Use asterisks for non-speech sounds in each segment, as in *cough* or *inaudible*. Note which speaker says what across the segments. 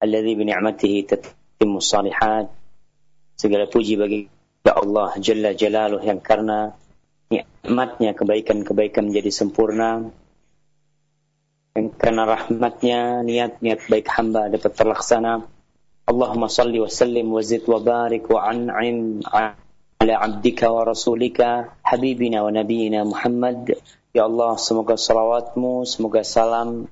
Speaker 1: alladhi bi ni'matihi tatimmu salihat segala puji bagi Ya Allah jalla jalaluh yang karena nikmatnya kebaikan-kebaikan menjadi sempurna. Yang karena rahmatnya niat-niat baik hamba dapat terlaksana. Allahumma salli wa sallim wa zid wa barik wa an'im ala abdika wa rasulika habibina wa nabiyina Muhammad. Ya Allah, semoga salawatmu, semoga salam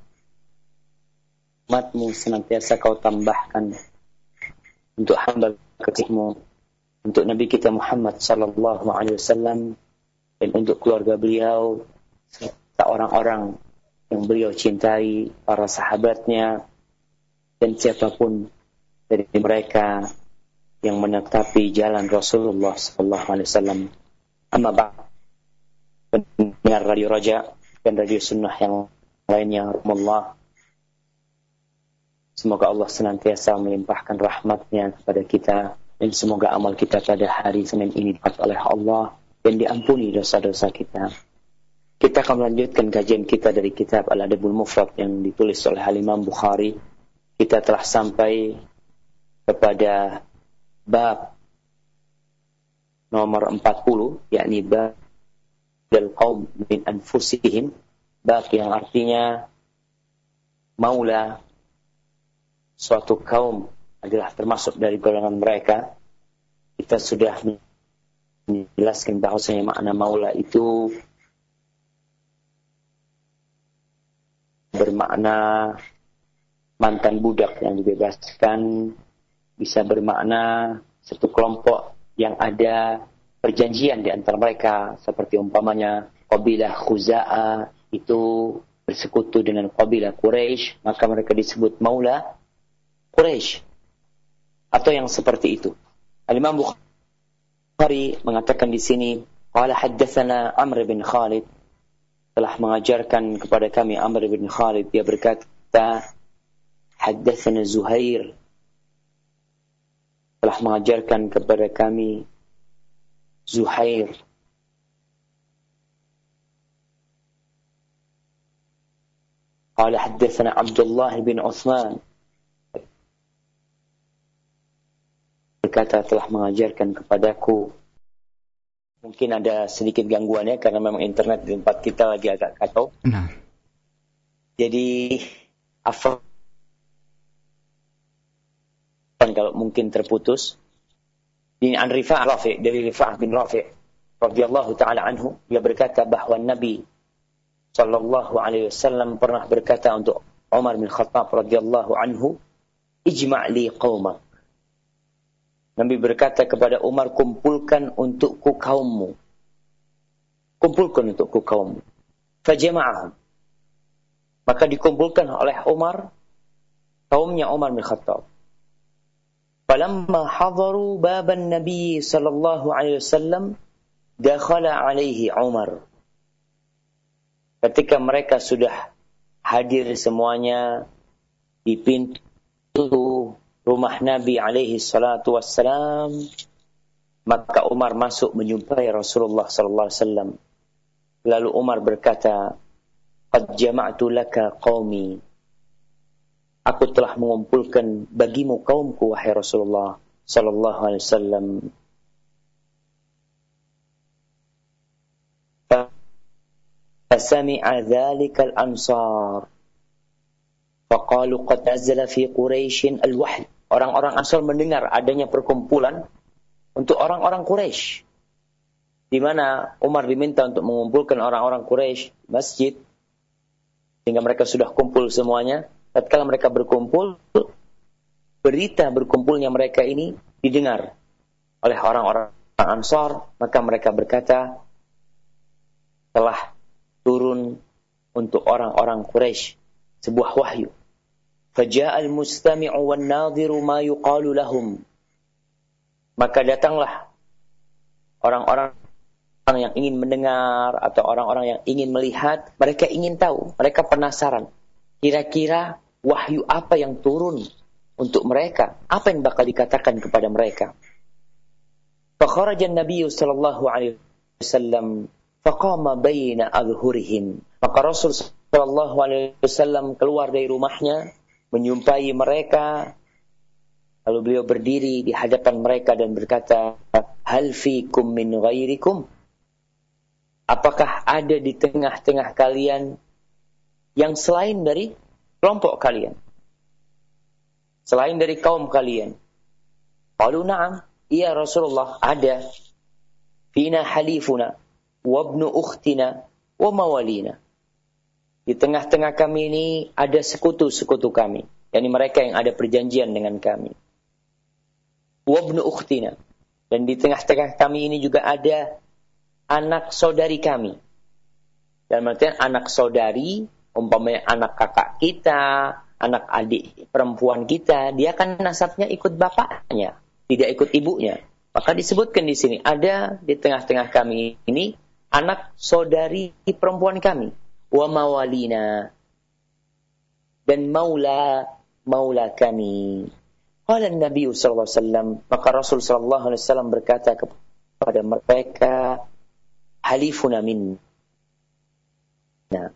Speaker 1: rahmatmu senantiasa kau tambahkan untuk hamba kekasihmu untuk Nabi kita Muhammad sallallahu alaihi wasallam dan untuk keluarga beliau serta orang-orang yang beliau cintai, para sahabatnya dan siapa pun dari mereka yang menetapi jalan Rasulullah sallallahu alaihi wasallam. Amma ba'd. Pendengar Radio Raja dan Radio Sunnah yang lainnya, Allah Semoga Allah senantiasa melimpahkan rahmatnya kepada kita dan semoga amal kita pada hari Senin ini dapat oleh Allah dan diampuni dosa-dosa kita. Kita akan melanjutkan kajian kita dari kitab Al-Adabul Mufrad yang ditulis oleh Al-Imam Bukhari. Kita telah sampai kepada bab nomor 40, yakni bab dal qaum min anfusihim, bab yang artinya maula suatu kaum adalah termasuk dari golongan mereka. Kita sudah menjelaskan bahwasanya makna maula itu bermakna mantan budak yang dibebaskan bisa bermakna satu kelompok yang ada perjanjian di antara mereka seperti umpamanya kabilah Khuza'ah itu bersekutu dengan kabilah Quraisy maka mereka disebut maula Quraisy atau yang seperti itu. Al-Imam Bukhari mengatakan di sini, qala haddatsana Amr bin Khalid telah mengajarkan kepada kami Amr bin Khalid dia berkata haddatsana Zuhair telah mengajarkan kepada kami Zuhair قال حدثنا عبد الله بن عثمان berkata telah mengajarkan kepadaku mungkin ada sedikit gangguannya karena memang internet di tempat kita lagi agak kacau. Nah. Jadi apa kalau mungkin terputus. Ini an Rifa'ah Rafi dari Rifa'ah bin Rafi radhiyallahu taala anhu dia berkata bahwa Nabi sallallahu alaihi wasallam pernah berkata untuk Umar bin Khattab radhiyallahu anhu ijma' li qaumak Nabi berkata kepada Umar, kumpulkan untukku kaummu. Kumpulkan untukku kaummu. Fajama'ahum. Maka dikumpulkan oleh Umar, kaumnya Umar bin Khattab. Falamma hadaru baban Nabi sallallahu alaihi wasallam, dakhala alaihi Umar. Ketika mereka sudah hadir semuanya di pintu rumah Nabi alaihi salatu wassalam, maka Umar masuk menyumpai Rasulullah sallallahu alaihi wasallam. Lalu Umar berkata, "Qad jama'tu laka qaumi." Aku telah mengumpulkan bagimu kaumku wahai Rasulullah sallallahu alaihi wasallam. فسمع ذلك الأنصار فقالوا قد نزل في قريش الوحي orang-orang Ansar mendengar adanya perkumpulan untuk orang-orang Quraisy. Di mana Umar diminta untuk mengumpulkan orang-orang Quraisy masjid sehingga mereka sudah kumpul semuanya. Tatkala mereka berkumpul, berita berkumpulnya mereka ini didengar oleh orang-orang Ansar, maka mereka berkata telah turun untuk orang-orang Quraisy sebuah wahyu Faja'a al-mustami'u wan nadhiru ma. Maka datanglah orang-orang yang ingin mendengar atau orang-orang yang ingin melihat, mereka ingin tahu, mereka penasaran. Kira-kira wahyu apa yang turun untuk mereka? Apa yang bakal dikatakan kepada mereka? Fakharaja Nabi sallallahu alaihi wasallam faqama baina adhurihim. Maka Rasul sallallahu alaihi wasallam keluar dari rumahnya menyumpai mereka. Lalu beliau berdiri di hadapan mereka dan berkata, Hal fikum min ghairikum? Apakah ada di tengah-tengah kalian yang selain dari kelompok kalian? Selain dari kaum kalian? Qalu na'am. Iya Rasulullah, ada. Fina halifuna, wabnu ukhtina, wa mawalina. Di tengah-tengah kami ini ada sekutu-sekutu kami. yakni mereka yang ada perjanjian dengan kami. Wabnu ukhtina. Dan di tengah-tengah kami ini juga ada anak saudari kami. Dan artian anak saudari, umpamanya anak kakak kita, anak adik perempuan kita, dia kan nasabnya ikut bapaknya, tidak ikut ibunya. Maka disebutkan di sini ada di tengah-tengah kami ini anak saudari perempuan kami wa mawalina dan maula maula kami. Qala Nabi sallallahu maka Rasul sallallahu berkata kepada mereka, halifuna min. Nah,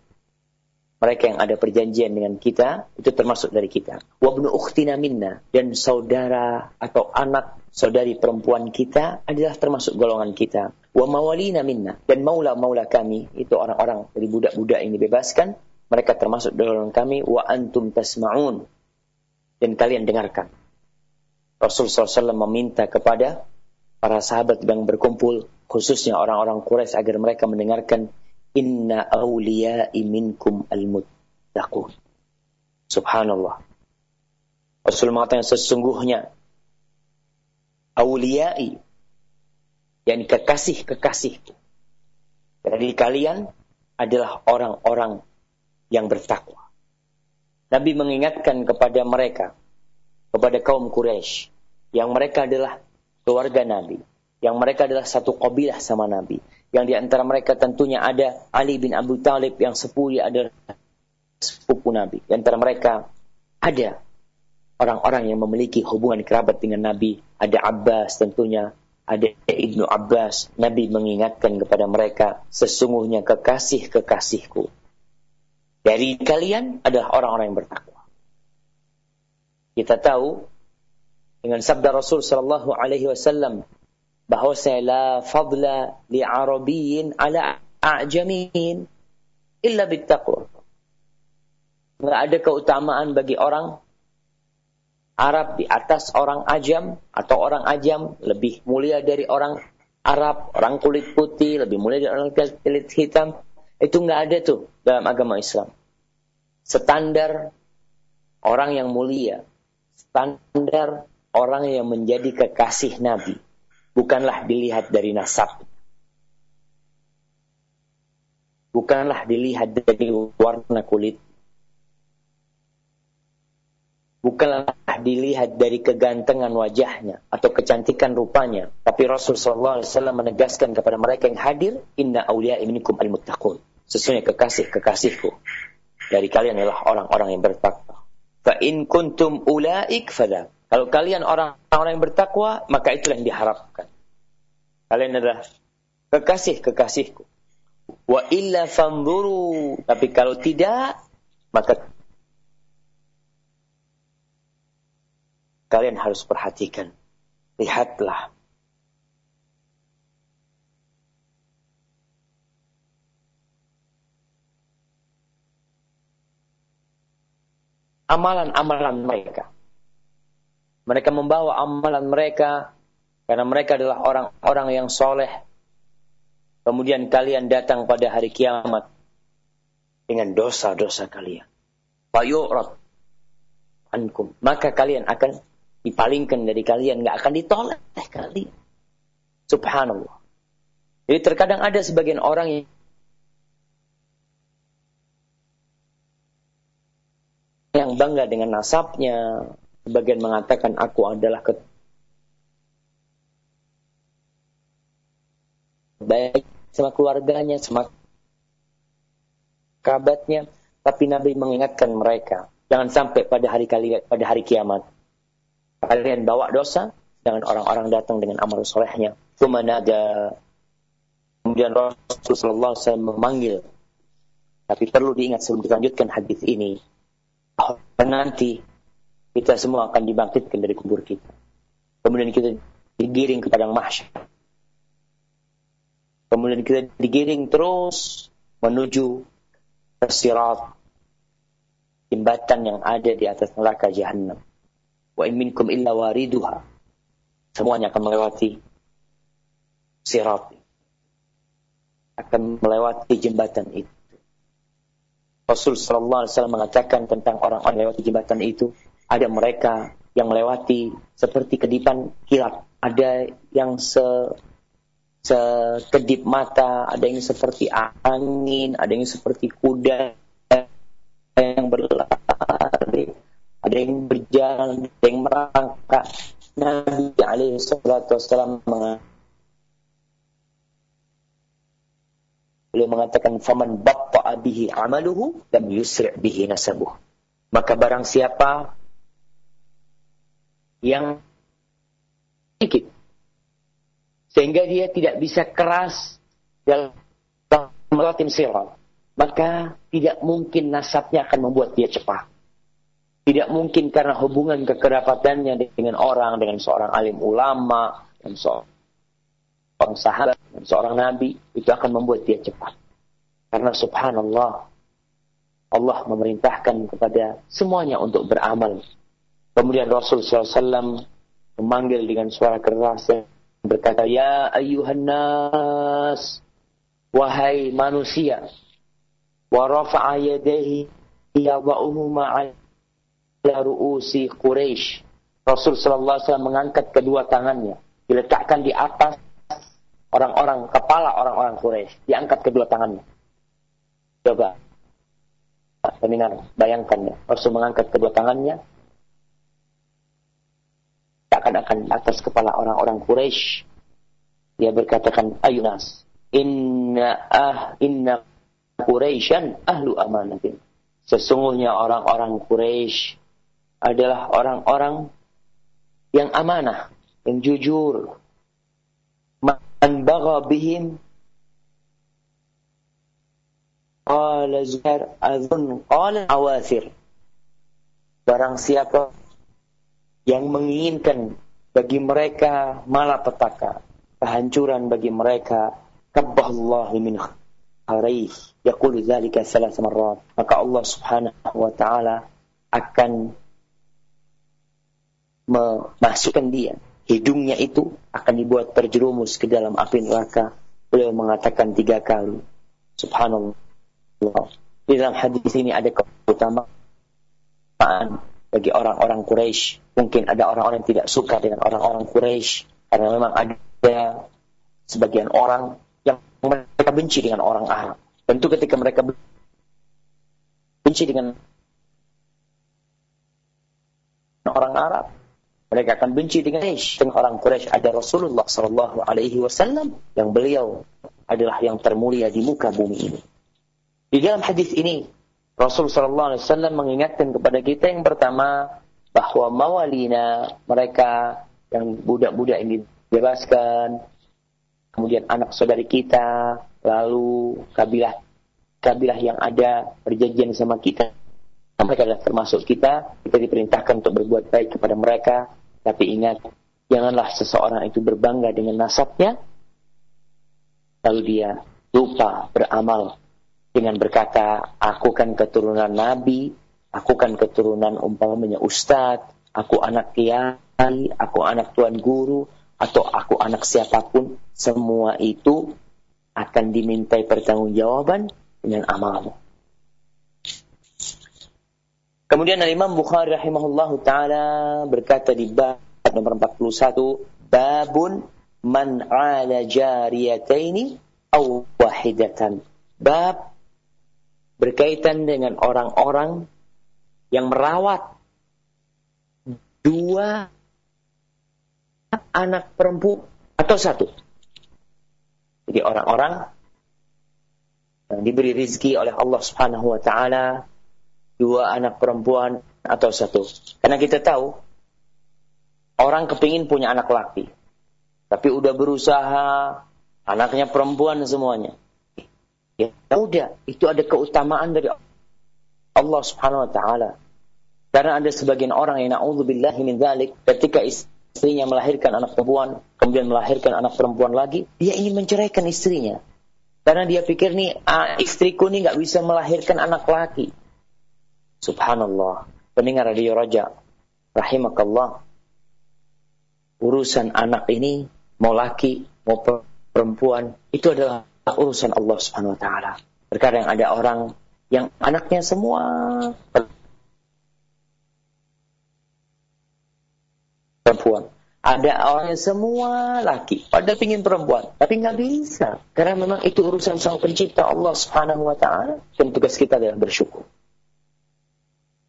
Speaker 1: mereka yang ada perjanjian dengan kita itu termasuk dari kita. Wabnu ukhtina minna dan saudara atau anak saudari perempuan kita adalah termasuk golongan kita. Wa mawalina minna dan maula-maula kami itu orang-orang dari budak-budak yang dibebaskan, mereka termasuk golongan kami wa antum tasma'un dan kalian dengarkan. Rasul SAW meminta kepada para sahabat yang berkumpul, khususnya orang-orang Quraisy agar mereka mendengarkan Inna awliya'i minkum al-muttaqun. Subhanallah. Rasul mengatakan sesungguhnya awliya'i yakni kekasih-kekasihku dari kalian adalah orang-orang yang bertakwa. Nabi mengingatkan kepada mereka, kepada kaum Quraisy, yang mereka adalah keluarga Nabi, yang mereka adalah satu kabilah sama Nabi, yang di antara mereka tentunya ada Ali bin Abu Talib yang sepupu adalah sepupu Nabi. Di antara mereka ada orang-orang yang memiliki hubungan kerabat dengan Nabi, ada Abbas tentunya, ada Ibnu Abbas, Nabi mengingatkan kepada mereka, sesungguhnya kekasih-kekasihku. Dari kalian adalah orang-orang yang bertakwa. Kita tahu dengan sabda Rasul sallallahu alaihi wasallam bahwa saya la fadla li arabiyyin ala a'jamin illa bittaqwa. Enggak ada keutamaan bagi orang Arab di atas orang ajam atau orang ajam lebih mulia dari orang Arab, orang kulit putih lebih mulia dari orang kulit hitam. Itu nggak ada tuh dalam agama Islam. Standar orang yang mulia, standar orang yang menjadi kekasih Nabi, bukanlah dilihat dari nasab. Bukanlah dilihat dari warna kulit bukanlah dilihat dari kegantengan wajahnya atau kecantikan rupanya. Tapi Rasulullah SAW menegaskan kepada mereka yang hadir, Inna awliya iminikum al-muttaqun. Sesungguhnya kekasih-kekasihku dari kalian adalah orang-orang yang bertakwa. Fa kuntum ulaik fadha. Kalau kalian orang-orang yang bertakwa, maka itulah yang diharapkan. Kalian adalah kekasih-kekasihku. Wa illa fanzuru. Tapi kalau tidak, maka kalian harus perhatikan. Lihatlah. Amalan-amalan mereka. Mereka membawa amalan mereka karena mereka adalah orang-orang yang soleh. Kemudian kalian datang pada hari kiamat dengan dosa-dosa kalian. Fayu'rat ankum. Maka kalian akan dipalingkan dari kalian, nggak akan ditolak kalian. Subhanallah. Jadi terkadang ada sebagian orang yang yang bangga dengan nasabnya, sebagian mengatakan aku adalah baik sama keluarganya, sama kerabatnya, tapi Nabi mengingatkan mereka, jangan sampai pada hari kali pada hari kiamat kalian bawa dosa, jangan orang-orang datang dengan amal solehnya. ada Kemudian Rasulullah SAW memanggil. Tapi perlu diingat sebelum dilanjutkan hadis ini. Nanti kita semua akan dibangkitkan dari kubur kita. Kemudian kita digiring ke padang mahsyar. Kemudian kita digiring terus menuju ke sirat jembatan yang ada di atas neraka jahanam. Wa in minkum illa wariduha. Semuanya akan melewati sirat. Akan melewati jembatan itu. Rasul sallallahu alaihi wasallam mengatakan tentang orang-orang melewati jembatan itu, ada mereka yang melewati seperti kedipan kilat, ada yang se sekedip mata, ada yang seperti angin, ada yang seperti kuda yang berlari, ada yang berjalan, ada yang merangkak. Nabi alaihi salatu wasallam Beliau mengatakan faman batta'a bihi amaluhu lam yusri' bihi nasabuh. Maka barang siapa yang sedikit sehingga dia tidak bisa keras dalam melewati sirat, maka tidak mungkin nasabnya akan membuat dia cepat. Tidak mungkin karena hubungan kekerabatannya dengan orang, dengan seorang alim ulama, dan seorang sahabat, dan seorang nabi, itu akan membuat dia cepat. Karena subhanallah, Allah memerintahkan kepada semuanya untuk beramal. Kemudian Rasul SAW memanggil dengan suara keras dan berkata, Ya ayuhan nas, wahai manusia, wa rafa'a yadaihi yada'uhuma ala ru'usi Quraisy. Rasul SAW mengangkat kedua tangannya, diletakkan di atas orang-orang kepala orang-orang Quraisy diangkat kedua tangannya. Coba pendengar bayangkan ya, Rasul mengangkat kedua tangannya seakan-akan atas kepala orang-orang Quraisy. Dia berkatakan, Ayunas, inna ah inna Quraisyan ahlu amanatin. Sesungguhnya orang-orang Quraisy adalah orang-orang yang amanah, yang jujur, an bagha bihim qala Zuhair azun qala awasir barang siapa yang menginginkan bagi mereka malapetaka kehancuran bagi mereka kabbahallahu min kharih yaqulu dzalika salas marrat maka Allah Subhanahu wa taala akan memasukkan dia hidungnya itu akan dibuat terjerumus ke dalam api neraka. Beliau mengatakan tiga kali. Subhanallah. Di dalam hadis ini ada keutamaan bagi orang-orang Quraisy. Mungkin ada orang-orang yang tidak suka dengan orang-orang Quraisy karena memang ada sebagian orang yang mereka benci dengan orang Arab. Tentu ketika mereka benci dengan orang Arab, mereka akan benci dengan Quraisy. Dengan orang Quraisy ada Rasulullah Sallallahu Alaihi Wasallam yang beliau adalah yang termulia di muka bumi ini. Di dalam hadis ini Rasul Sallallahu Alaihi Wasallam mengingatkan kepada kita yang pertama bahwa mawalina mereka yang budak-budak ini dibebaskan, kemudian anak saudari kita, lalu kabilah kabilah yang ada perjanjian sama kita, mereka adalah termasuk kita, kita diperintahkan untuk berbuat baik kepada mereka, tapi ingat, janganlah seseorang itu berbangga dengan nasabnya, lalu dia lupa beramal dengan berkata, aku kan keturunan Nabi, aku kan keturunan umpamanya Ustadz, aku anak kiai, aku anak tuan guru, atau aku anak siapa pun, semua itu akan dimintai pertanggungjawaban dengan amalmu. Kemudian Imam Bukhari rahimahullahu taala berkata di bab nomor 41, babun man 'ala jariyataini aw wahidatan. Bab berkaitan dengan orang-orang yang merawat dua anak perempuan atau satu. Jadi orang-orang yang diberi rizki oleh Allah Subhanahu wa taala dua anak perempuan atau satu. Karena kita tahu orang kepingin punya anak laki, tapi udah berusaha anaknya perempuan semuanya. Ya udah, itu ada keutamaan dari Allah Subhanahu wa taala. Karena ada sebagian orang yang na'udzubillahi min dzalik ketika istrinya melahirkan anak perempuan, kemudian melahirkan anak perempuan lagi, dia ingin menceraikan istrinya. Karena dia pikir nih, ah, istriku nih nggak bisa melahirkan anak laki. Subhanallah. Pendengar radio Raja, rahimakallah. Urusan anak ini, mau laki, mau perempuan, itu adalah urusan Allah Subhanahu wa taala. Terkadang ada orang yang anaknya semua perempuan. Ada orang yang semua laki, pada pingin perempuan, tapi nggak bisa. Karena memang itu urusan sang pencipta Allah subhanahu wa ta'ala. Dan tugas kita adalah bersyukur.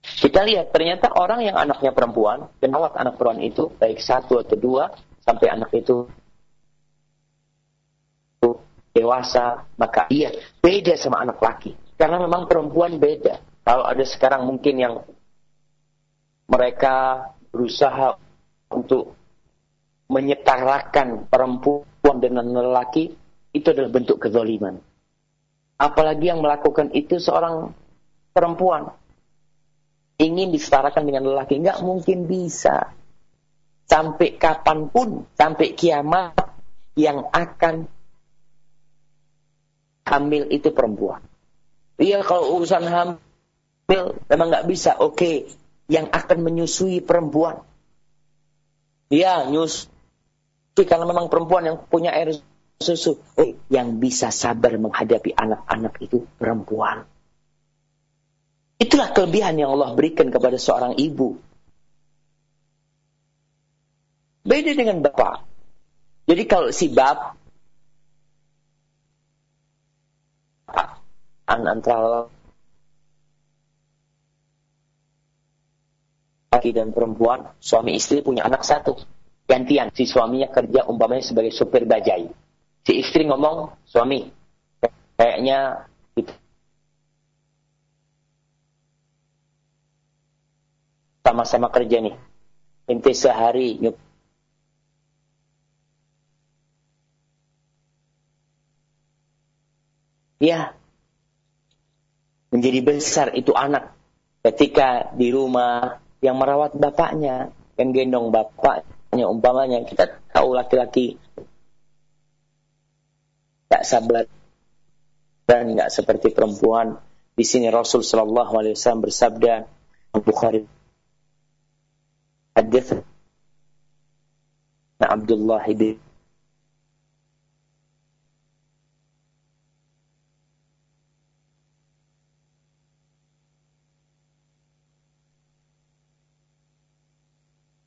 Speaker 1: Kita lihat, ternyata orang yang anaknya perempuan, dan anak perempuan itu, baik satu atau dua, sampai anak itu dewasa, maka ia beda sama anak laki. Karena memang perempuan beda. Kalau ada sekarang mungkin yang mereka berusaha untuk menyetarakan perempuan dengan lelaki itu adalah bentuk kezaliman. Apalagi yang melakukan itu seorang perempuan ingin disetarakan dengan lelaki, nggak mungkin bisa. Sampai kapan pun, sampai kiamat yang akan hamil itu perempuan. Iya kalau urusan hamil memang nggak bisa. Oke, yang akan menyusui perempuan. Iya, nyus karena memang perempuan yang punya air susu. Oh, yang bisa sabar menghadapi anak-anak itu perempuan. Itulah kelebihan yang Allah berikan kepada seorang ibu. Beda dengan bapak. Jadi kalau si bapak antara laki dan perempuan, suami istri punya anak satu gantian si suaminya kerja umpamanya sebagai supir bajai. Si istri ngomong, suami, kayaknya gitu. sama-sama kerja nih. Ente sehari nyup. Ya, menjadi besar itu anak ketika di rumah yang merawat bapaknya, yang gendong bapak, hanya umpamanya kita tahu laki-laki tak sabar dan nggak seperti perempuan. Di sini Rasul Shallallahu Alaihi Wasallam bersabda, Bukhari Hadith Abdullah bin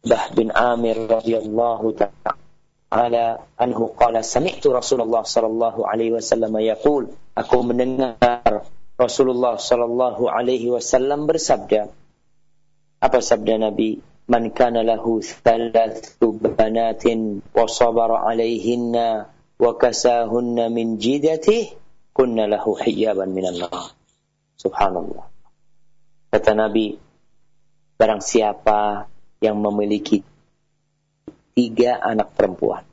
Speaker 1: Bah bin Amir radhiyallahu ta'ala anhu qala sami'tu Rasulullah sallallahu alaihi wasallam yaqul. Mendengar Rasulullah sallallahu alaihi wasallam bersabda apa sabda Nabi? Man kana lahu thalathu banatin wa sabara alaihinna wa kasahunna min jidatihi kunna lahu hijaban minan nar subhanallah. Kata Nabi barang siapa yang memiliki tiga anak perempuan.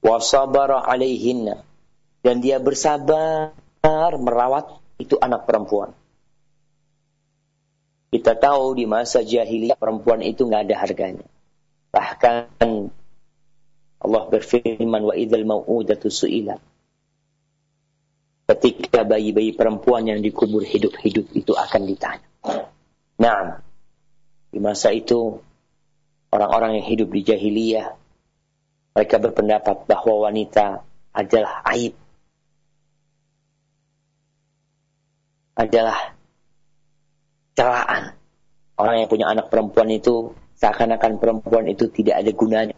Speaker 1: Wasabara alaihinna. Dan dia bersabar merawat itu anak perempuan. Kita tahu di masa jahiliyah perempuan itu nggak ada harganya. Bahkan Allah berfirman wa idzal mau'udatu su'ilat. Ketika bayi-bayi perempuan yang dikubur hidup-hidup itu akan ditanya. Nah, di masa itu, orang-orang yang hidup di jahiliyah, mereka berpendapat bahwa wanita adalah aib. Adalah celaan. Orang yang punya anak perempuan itu, seakan-akan perempuan itu tidak ada gunanya.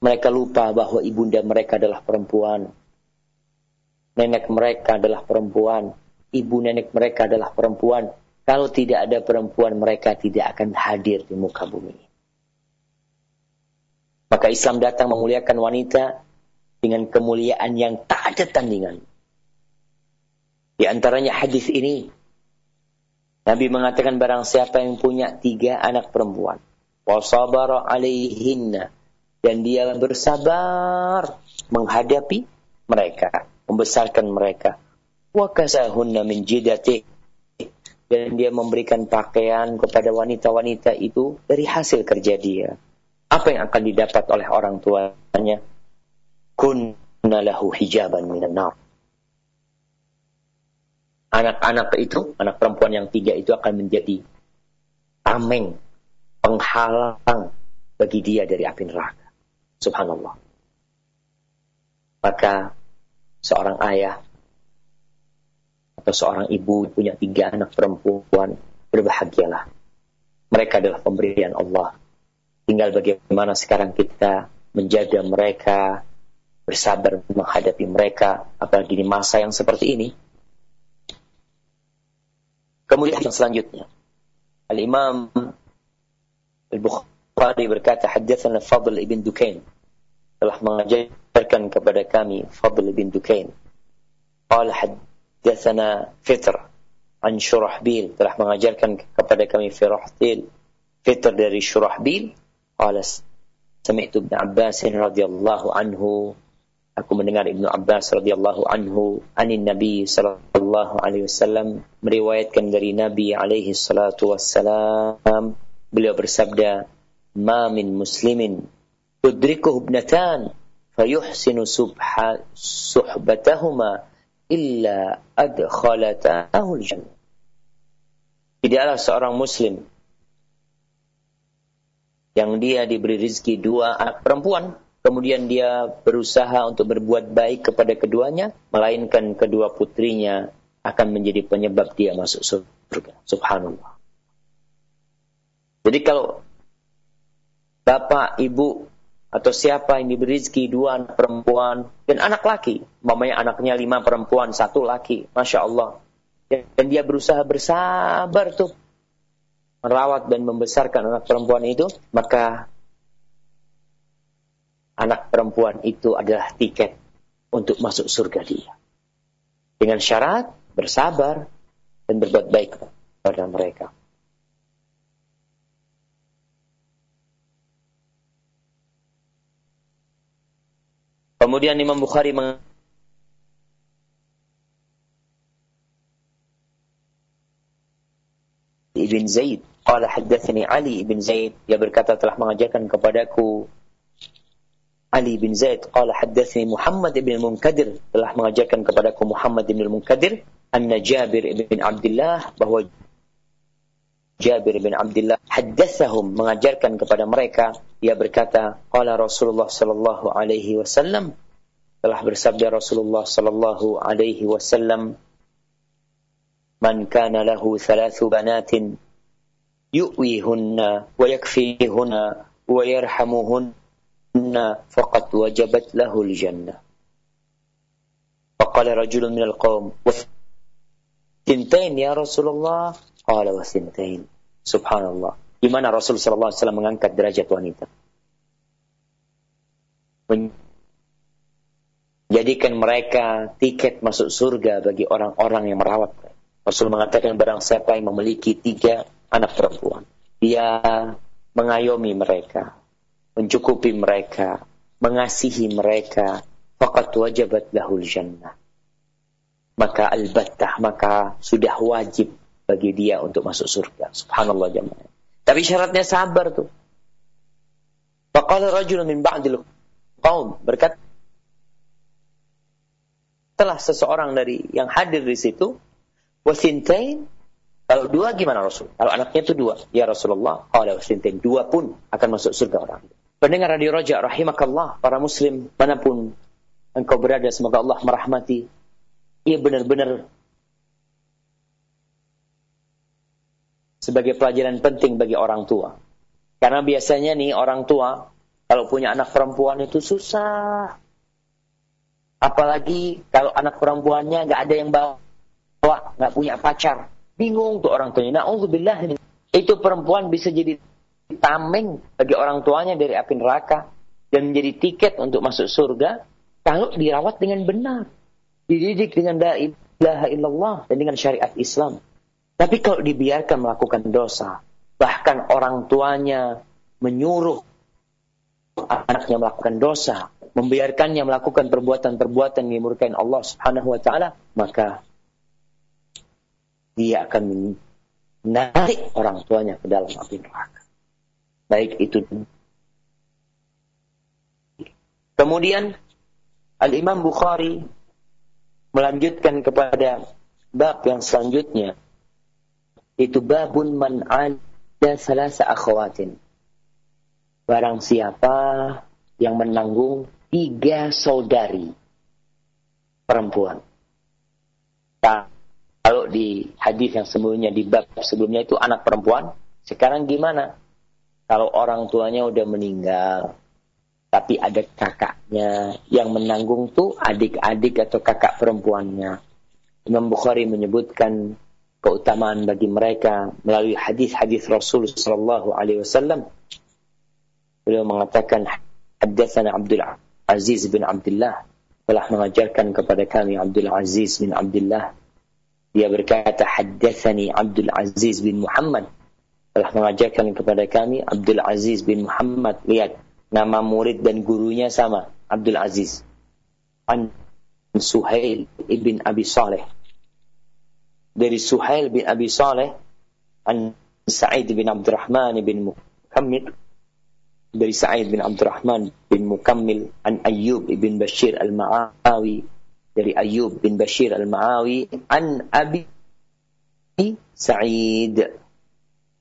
Speaker 1: Mereka lupa bahwa ibunda mereka adalah perempuan. Nenek mereka adalah perempuan. Ibu nenek mereka adalah perempuan kalau tidak ada perempuan, mereka tidak akan hadir di muka bumi. Maka Islam datang memuliakan wanita dengan kemuliaan yang tak ada tandingan. Di antaranya hadis ini, Nabi mengatakan barang siapa yang punya tiga anak perempuan, wasabara alaihinna, dan dia bersabar menghadapi mereka, membesarkan mereka, wa kasahunna min jidati dan dia memberikan pakaian kepada wanita-wanita itu dari hasil kerja dia. Apa yang akan didapat oleh orang tuanya? Kunna lahu hijaban minan nar. Anak-anak itu, anak perempuan yang tiga itu akan menjadi tameng, penghalang bagi dia dari api neraka. Subhanallah. Maka seorang ayah atau seorang ibu punya tiga anak perempuan, berbahagialah. Mereka adalah pemberian Allah. Tinggal bagaimana sekarang kita menjaga mereka, bersabar menghadapi mereka, apalagi di masa yang seperti ini. Kemudian yang selanjutnya, Al-Imam Al-Bukhari berkata, Haddathana Fadl ibn Dukain. Telah mengajarkan kepada kami Fadl ibn Dukain. Qala haddatsana Fitr an Syurahbil. Telah mengajarkan kepada kami Firahtil Fitr dari Syurahbil. Qala sami'tu Ibnu Abbas radhiyallahu anhu. Aku mendengar Ibnu Abbas radhiyallahu anhu anin Nabi sallallahu alaihi wasallam meriwayatkan dari Nabi alaihi salatu wassalam. Beliau bersabda ma min muslimin tudrikuhu ibnatan fayuhsinu subha suhbatahuma illa adkhalatahul jannah. Tidaklah seorang muslim yang dia diberi rezeki dua anak perempuan, kemudian dia berusaha untuk berbuat baik kepada keduanya, melainkan kedua putrinya akan menjadi penyebab dia masuk surga. Subhanallah. Jadi kalau bapak, ibu atau siapa yang diberi rezeki dua anak perempuan dan anak laki, mamanya anaknya lima perempuan satu laki, masya Allah. Dan dia berusaha bersabar tuh merawat dan membesarkan anak perempuan itu, maka anak perempuan itu adalah tiket untuk masuk surga dia. Dengan syarat bersabar dan berbuat baik kepada mereka. Kemudian Imam Bukhari meng Ibn Zaid. Qala haddathani Ali ibn Zaid. Dia berkata telah mengajarkan kepadaku Ali bin Zaid. Qala haddathani Muhammad ibn Munkadir. Telah mengajarkan kepadaku Muhammad ibn Munkadir. Anna Jabir ibn Abdullah Bahwa Jabir bin Abdullah haddatsahum mengajarkan kepada mereka dia berkata qala Rasulullah sallallahu alaihi wasallam telah bersabda Rasulullah sallallahu alaihi wasallam man kana lahu thalathu banatin yu'wihunna wa yakfihunna wa yarhamuhunna faqad wajabat lahu al-jannah فقال رجل من القوم وثنتين يا رسول الله قال وثنتين Subhanallah. Di mana Rasul sallallahu alaihi wasallam mengangkat derajat wanita. Menjadikan mereka tiket masuk surga bagi orang-orang yang merawat mereka. Rasul mengatakan barang siapa yang memiliki tiga anak perempuan. Dia mengayomi mereka, mencukupi mereka, mengasihi mereka, fakat wajabat lahul jannah. Maka albattah, maka sudah wajib bagi dia untuk masuk surga. Subhanallah jemaah. Tapi syaratnya sabar tuh. Faqala rajulun min ba'dil qaum berkata telah seseorang dari yang hadir di situ wasintain kalau dua gimana Rasul? Kalau anaknya itu dua, ya Rasulullah, kalau wasintain dua pun akan masuk surga orang. Pendengar Radio Raja rahimakallah, para muslim mana pun engkau berada semoga Allah merahmati. Ia benar-benar sebagai pelajaran penting bagi orang tua. Karena biasanya nih orang tua kalau punya anak perempuan itu susah. Apalagi kalau anak perempuannya nggak ada yang bawa, nggak punya pacar. Bingung tuh orang tuanya. Nah, itu perempuan bisa jadi tameng bagi orang tuanya dari api neraka dan menjadi tiket untuk masuk surga kalau dirawat dengan benar, dididik dengan la ilaha illallah dan dengan syariat Islam. Tapi kalau dibiarkan melakukan dosa, bahkan orang tuanya menyuruh anaknya melakukan dosa, membiarkannya melakukan perbuatan-perbuatan yang dimurkain Allah Subhanahu wa taala, maka dia akan narik orang tuanya ke dalam api neraka. Baik itu. Kemudian Al-Imam Bukhari melanjutkan kepada bab yang selanjutnya itu babun man ada salah akhwatin. Barang siapa yang menanggung tiga saudari perempuan. Nah, kalau di hadis yang sebelumnya di bab sebelumnya itu anak perempuan, sekarang gimana? Kalau orang tuanya udah meninggal, tapi ada kakaknya yang menanggung tuh adik-adik atau kakak perempuannya. Imam Bukhari menyebutkan keutamaan bagi mereka melalui hadis-hadis Rasul sallallahu alaihi wasallam. Beliau mengatakan Haddatsana Abdul Aziz bin Abdullah telah mengajarkan kepada kami Abdul Aziz bin Abdullah. Dia berkata Haddatsani Abdul Aziz bin Muhammad telah mengajarkan kepada kami Abdul Aziz bin Muhammad. Lihat nama murid dan gurunya sama Abdul Aziz. An Suhail ibn Abi Saleh. Dari Suhail bin Abi Saleh an Sa'id bin Abdurrahman bin Muhammad dari Sa'id bin Abdurrahman bin Mukammil an Ayyub bin Bashir al-Ma'awi dari Ayyub bin Bashir al-Ma'awi an Abi Sa'id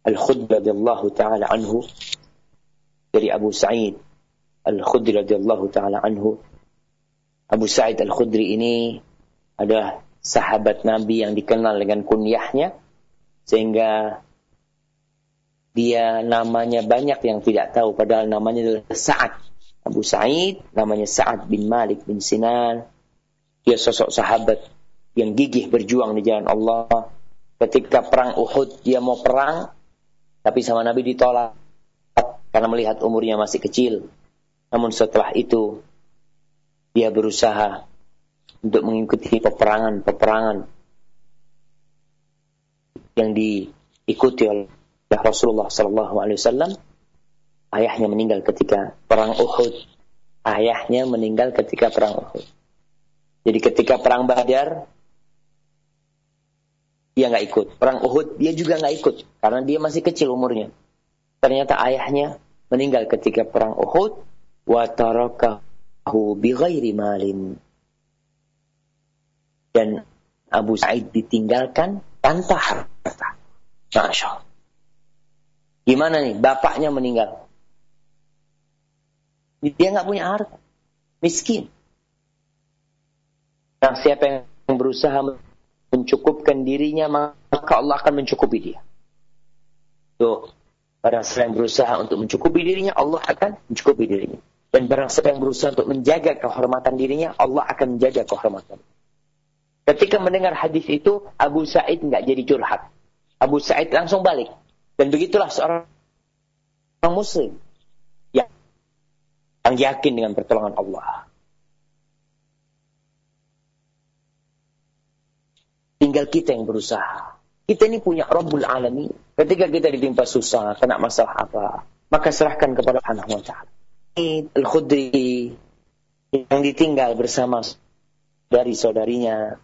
Speaker 1: al-Khudri radhiyallahu taala anhu dari Abu Sa'id al-Khudri radhiyallahu taala anhu Abu Sa'id al-Khudri ini adalah sahabat Nabi yang dikenal dengan kunyahnya sehingga dia namanya banyak yang tidak tahu padahal namanya adalah Sa'ad. Abu Sa'id namanya Sa'ad bin Malik bin Sinan. Dia sosok sahabat yang gigih berjuang di jalan Allah. Ketika perang Uhud dia mau perang tapi sama Nabi ditolak karena melihat umurnya masih kecil. Namun setelah itu dia berusaha untuk mengikuti peperangan-peperangan yang diikuti oleh Rasulullah Sallallahu Alaihi Wasallam ayahnya meninggal ketika perang Uhud. Ayahnya meninggal ketika perang Uhud. Jadi ketika perang Badar dia nggak ikut. Perang Uhud dia juga nggak ikut karena dia masih kecil umurnya. Ternyata ayahnya meninggal ketika perang Uhud wa tarakahu bighairi malin. Dan Abu Sa'id ditinggalkan tanpa harta. Masya Allah. Gimana nih? Bapaknya meninggal. Dia nggak punya harta. Miskin. Nah, siapa yang berusaha mencukupkan dirinya, maka Allah akan mencukupi dia. Tuh, barang siapa yang berusaha untuk mencukupi dirinya, Allah akan mencukupi dirinya. Dan barang siapa yang berusaha untuk menjaga kehormatan dirinya, Allah akan menjaga kehormatan. Ketika mendengar hadis itu, Abu Sa'id nggak jadi curhat. Abu Sa'id langsung balik. Dan begitulah seorang muslim yang, yang yakin dengan pertolongan Allah. Tinggal kita yang berusaha. Kita ini punya Rabbul Alamin. Ketika kita ditimpa susah, kena masalah apa, maka serahkan kepada Allah wa ta'ala. Al-Khudri yang ditinggal bersama dari saudarinya,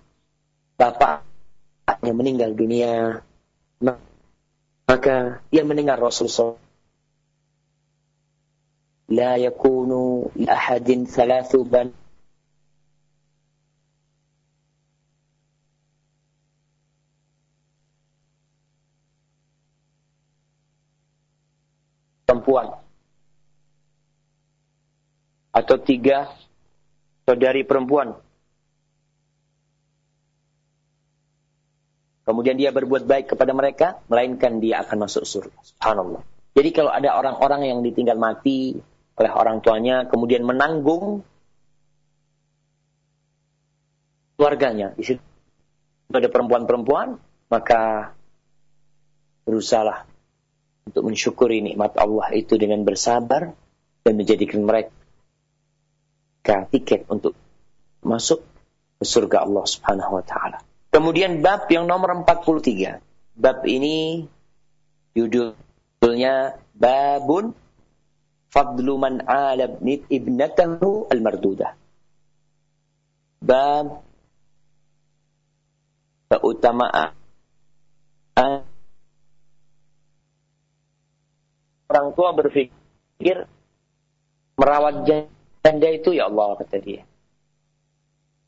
Speaker 1: bapaknya meninggal dunia, maka dia mendengar Rasulullah لا يكون لأحد ثلاث بن perempuan atau tiga saudari perempuan kemudian dia berbuat baik kepada mereka, melainkan dia akan masuk surga. Subhanallah. Jadi kalau ada orang-orang yang ditinggal mati oleh orang tuanya, kemudian menanggung keluarganya, di situ ada perempuan-perempuan, maka berusahalah untuk mensyukuri nikmat Allah itu dengan bersabar dan menjadikan mereka tiket untuk masuk ke surga Allah Subhanahu wa taala. Kemudian bab yang nomor 43. Bab ini judulnya babun fadlu man ala ibnatahu al-mardudah. Bab keutamaan orang tua berpikir merawat janda itu ya Allah kata dia.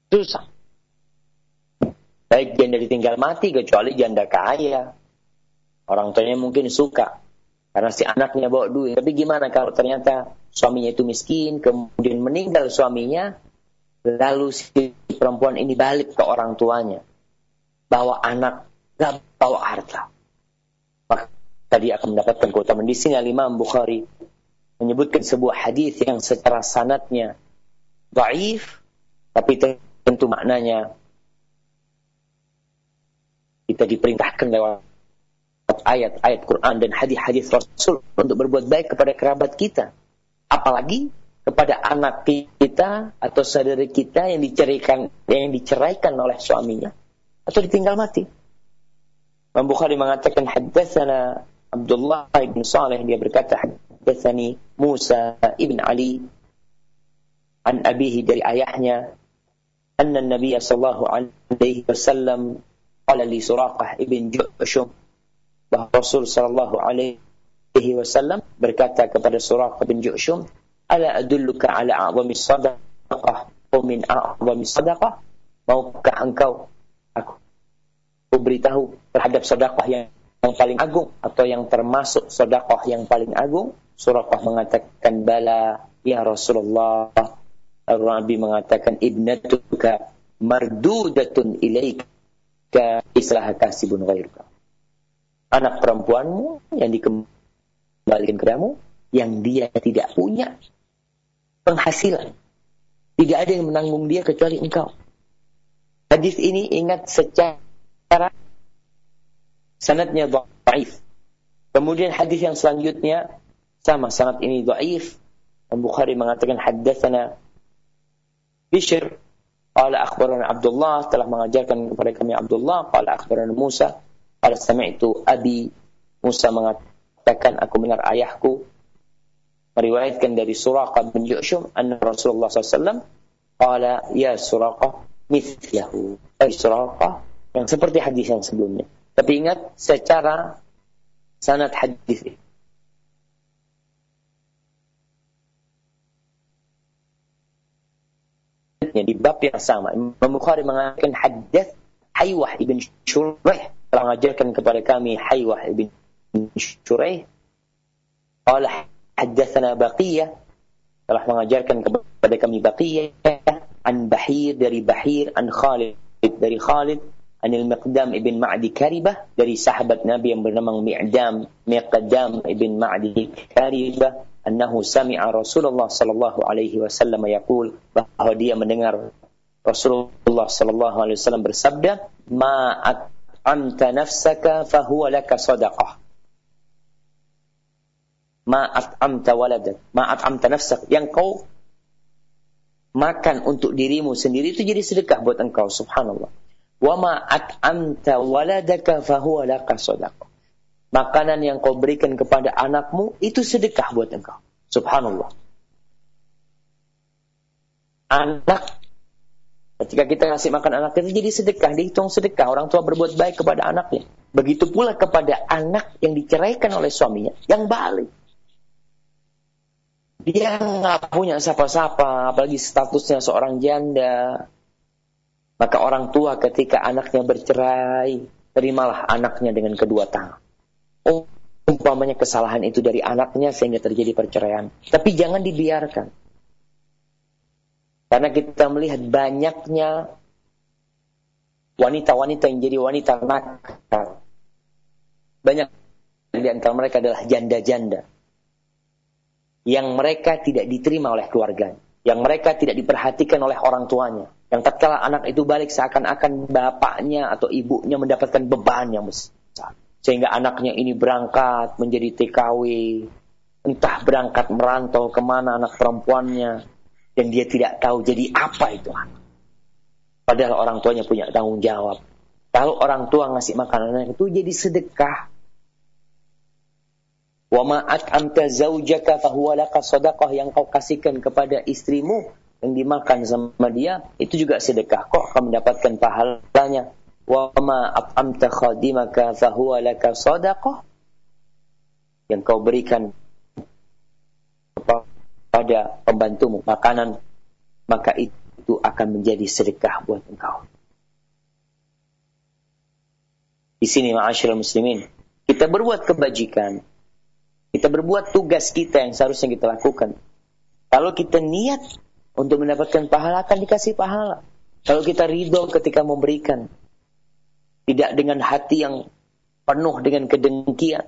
Speaker 1: Susah. Baik janda ditinggal mati kecuali janda kaya. Orang tuanya mungkin suka karena si anaknya bawa duit. Tapi gimana kalau ternyata suaminya itu miskin, kemudian meninggal suaminya, lalu si perempuan ini balik ke orang tuanya. Bawa anak, gak bawa harta. Maka tadi akan mendapatkan keutamaan. Di sini Imam Bukhari menyebutkan sebuah hadis yang secara sanatnya daif, tapi tentu maknanya kita diperintahkan lewat ayat-ayat Quran dan hadis-hadis Rasul untuk berbuat baik kepada kerabat kita. Apalagi kepada anak kita atau saudara kita yang diceraikan yang diceraikan oleh suaminya atau ditinggal mati. Imam Bukhari mengatakan haddatsana Abdullah bin Saleh dia berkata haddatsani Musa ibn Ali an abihi dari ayahnya anna Nabi sallallahu alaihi wasallam qala li Suraqah ibn Ju'shum bahwa Rasul sallallahu alaihi wasallam berkata kepada Suraqah bin Ju'shum ala adulluka ala a'zami sadaqah? Wa min a'zami sadaqah? Maukah engkau aku beritahu terhadap sedekah yang yang paling agung atau yang termasuk sedekah yang paling agung? Suraqah mengatakan bala ya Rasulullah. Nabi mengatakan ibnatuka mardudatun ilaika islah kasibun ghairuka anak perempuanmu yang dikembalikan kepadamu yang dia tidak punya penghasilan. Tidak ada yang menanggung dia kecuali engkau. Hadis ini ingat secara sanadnya dhaif. Kemudian hadis yang selanjutnya sama sanad ini dhaif. Bukhari mengatakan haddatsana Bishr qala akhbarana Abdullah telah mengajarkan kepada kami Abdullah. Qala akhbarana Musa. Qala sami'tu abi. Musa mengatakan aku mendengar ayahku meriwayatkan dari Suraqah bin Ju'shum anna Rasulullah SAW qala ya Suraqah mithlahu. Ay Suraqah yang seperti hadis yang sebelumnya. Tapi ingat secara sanad hadis ini di bab yang sama. Imam Bukhari mengatakan hadis Haywah ibn Shuraih telah mengajarkan kepada kami Haywah ibn Shuraih qala haddatsana Baqiyah. Telah mengajarkan kepada kami Baqiyah an Bahir dari Bahir an Khalid dari Khalid an Al-Miqdam ibn Ma'di Karibah dari sahabat Nabi yang bernama Mi'dam Miqdam ibn Ma'di Karibah annahu sami'a Rasulullah sallallahu alaihi wasallam yaqul bahwa dia mendengar Rasulullah sallallahu alaihi wasallam bersabda ma anta nafsaka fahuwa laka sadaqah ma'at amta waladak, ma'at amta nafsak, yang kau makan untuk dirimu sendiri itu jadi sedekah buat engkau, subhanallah. Wa ma'at amta waladaka fahuwa laka sadaqah. Makanan yang kau berikan kepada anakmu itu sedekah buat engkau. Subhanallah. Anak Ketika kita ngasih makan anak itu jadi sedekah, dihitung sedekah. Orang tua berbuat baik kepada anaknya. Begitu pula kepada anak yang diceraikan oleh suaminya, yang balik dia nggak punya siapa-siapa, apalagi statusnya seorang janda. Maka orang tua ketika anaknya bercerai, terimalah anaknya dengan kedua tangan. Umpamanya kesalahan itu dari anaknya sehingga terjadi perceraian. Tapi jangan dibiarkan. Karena kita melihat banyaknya wanita-wanita yang jadi wanita nakal. Banyak di antara mereka adalah janda-janda yang mereka tidak diterima oleh keluarga, yang mereka tidak diperhatikan oleh orang tuanya, yang tatkala anak itu balik seakan-akan bapaknya atau ibunya mendapatkan beban yang besar. Sehingga anaknya ini berangkat menjadi TKW, entah berangkat merantau ke mana anak perempuannya, dan dia tidak tahu jadi apa itu anak. Padahal orang tuanya punya tanggung jawab. Kalau orang tua ngasih makanan itu jadi sedekah. Wa ma'at amta zaujaka fahuwa laka yang kau kasihkan kepada istrimu yang dimakan sama dia itu juga sedekah kok akan mendapatkan pahalanya. Wa ma'at amta khadimaka fahuwa laka sadaqah yang kau berikan kepada pembantumu makanan, maka itu akan menjadi sedekah buat engkau. Di sini ma'asyiral muslimin, kita berbuat kebajikan. Kita berbuat tugas kita yang seharusnya kita lakukan. Kalau kita niat untuk mendapatkan pahala akan dikasih pahala. Kalau kita ridho ketika memberikan, tidak dengan hati yang penuh dengan kedengkian,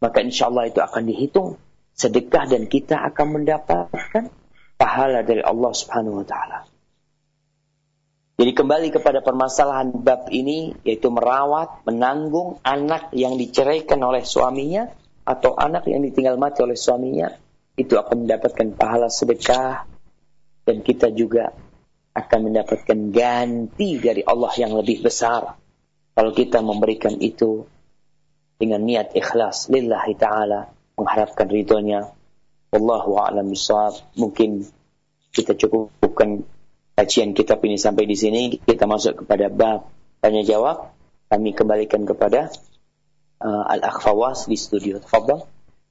Speaker 1: maka insya Allah itu akan dihitung sedekah dan kita akan mendapatkan pahala dari Allah Subhanahu wa taala. Jadi kembali kepada permasalahan bab ini yaitu merawat, menanggung anak yang diceraikan oleh suaminya atau anak yang ditinggal mati oleh suaminya itu akan mendapatkan pahala sedekah dan kita juga akan mendapatkan ganti dari Allah yang lebih besar kalau kita memberikan itu dengan niat ikhlas lillahi taala mengharapkan ridhonya. Wallahu a'lam. Mungkin kita cukupkan kajian kitab ini sampai di sini. Kita masuk kepada bab tanya jawab. Kami kembalikan kepada uh, Al-Akhfawas di studio. Tafadhal.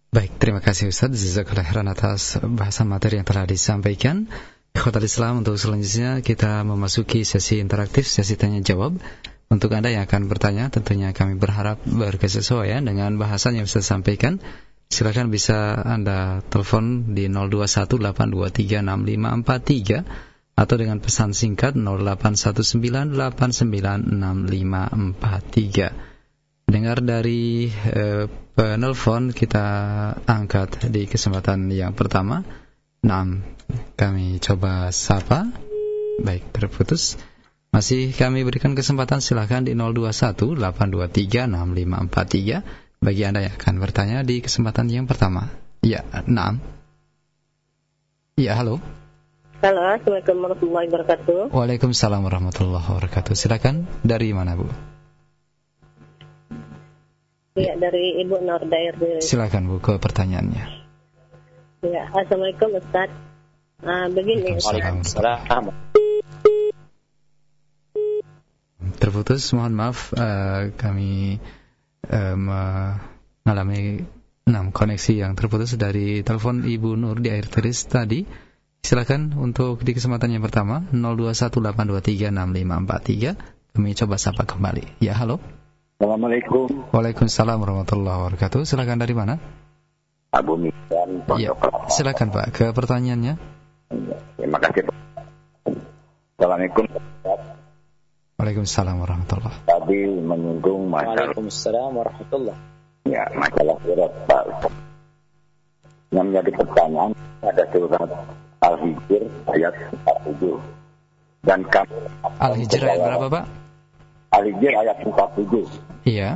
Speaker 2: Baik, terima kasih Ustaz Jazakallah khairan atas bahasan materi yang telah disampaikan. Ikhwatal Islam untuk selanjutnya kita memasuki sesi interaktif, sesi tanya jawab. Untuk Anda yang akan bertanya, tentunya kami berharap berkesesuaian dengan bahasan yang Ustaz sampaikan. Silakan bisa Anda telepon di 0218236543 atau dengan pesan singkat 0819896543. Dengar dari eh, penelpon kita angkat di kesempatan yang pertama. Nah, kami coba sapa. Baik, terputus. Masih kami berikan kesempatan silakan di 0218236543 bagi Anda yang akan bertanya di kesempatan yang pertama. Ya, enam. Ya, halo.
Speaker 3: Halo, Assalamualaikum warahmatullahi wabarakatuh.
Speaker 2: Waalaikumsalam warahmatullahi wabarakatuh. Silakan dari mana, Bu?
Speaker 3: Ya, dari Ibu Nur Dair.
Speaker 2: Silakan, Bu, ke pertanyaannya.
Speaker 3: Ya, Assalamualaikum Ustaz. Uh, begini,
Speaker 1: Waalaikumsalam.
Speaker 2: Terputus, mohon maaf, uh, kami uh, mengalami enam koneksi yang terputus dari telepon Ibu Nur di air teris tadi. Silakan untuk di kesempatan yang pertama 0218236543 kami coba sapa kembali. Ya, halo.
Speaker 4: Assalamualaikum.
Speaker 2: Waalaikumsalam warahmatullahi wabarakatuh. Silakan dari mana?
Speaker 4: Abu Misan.
Speaker 2: Ya, silakan Pak ke pertanyaannya.
Speaker 4: Terima kasih. Assalamualaikum.
Speaker 2: Waalaikumsalam warahmatullahi
Speaker 4: Tadi menyinggung masalah
Speaker 1: Waalaikumsalam warahmatullahi
Speaker 4: ya masalah surat Pak Yang menjadi pertanyaan ada surat Al-Hijr ayat 47. Dan kami
Speaker 2: Al-Hijr ayat berapa, Pak?
Speaker 4: Al-Hijr ayat 47.
Speaker 2: Iya.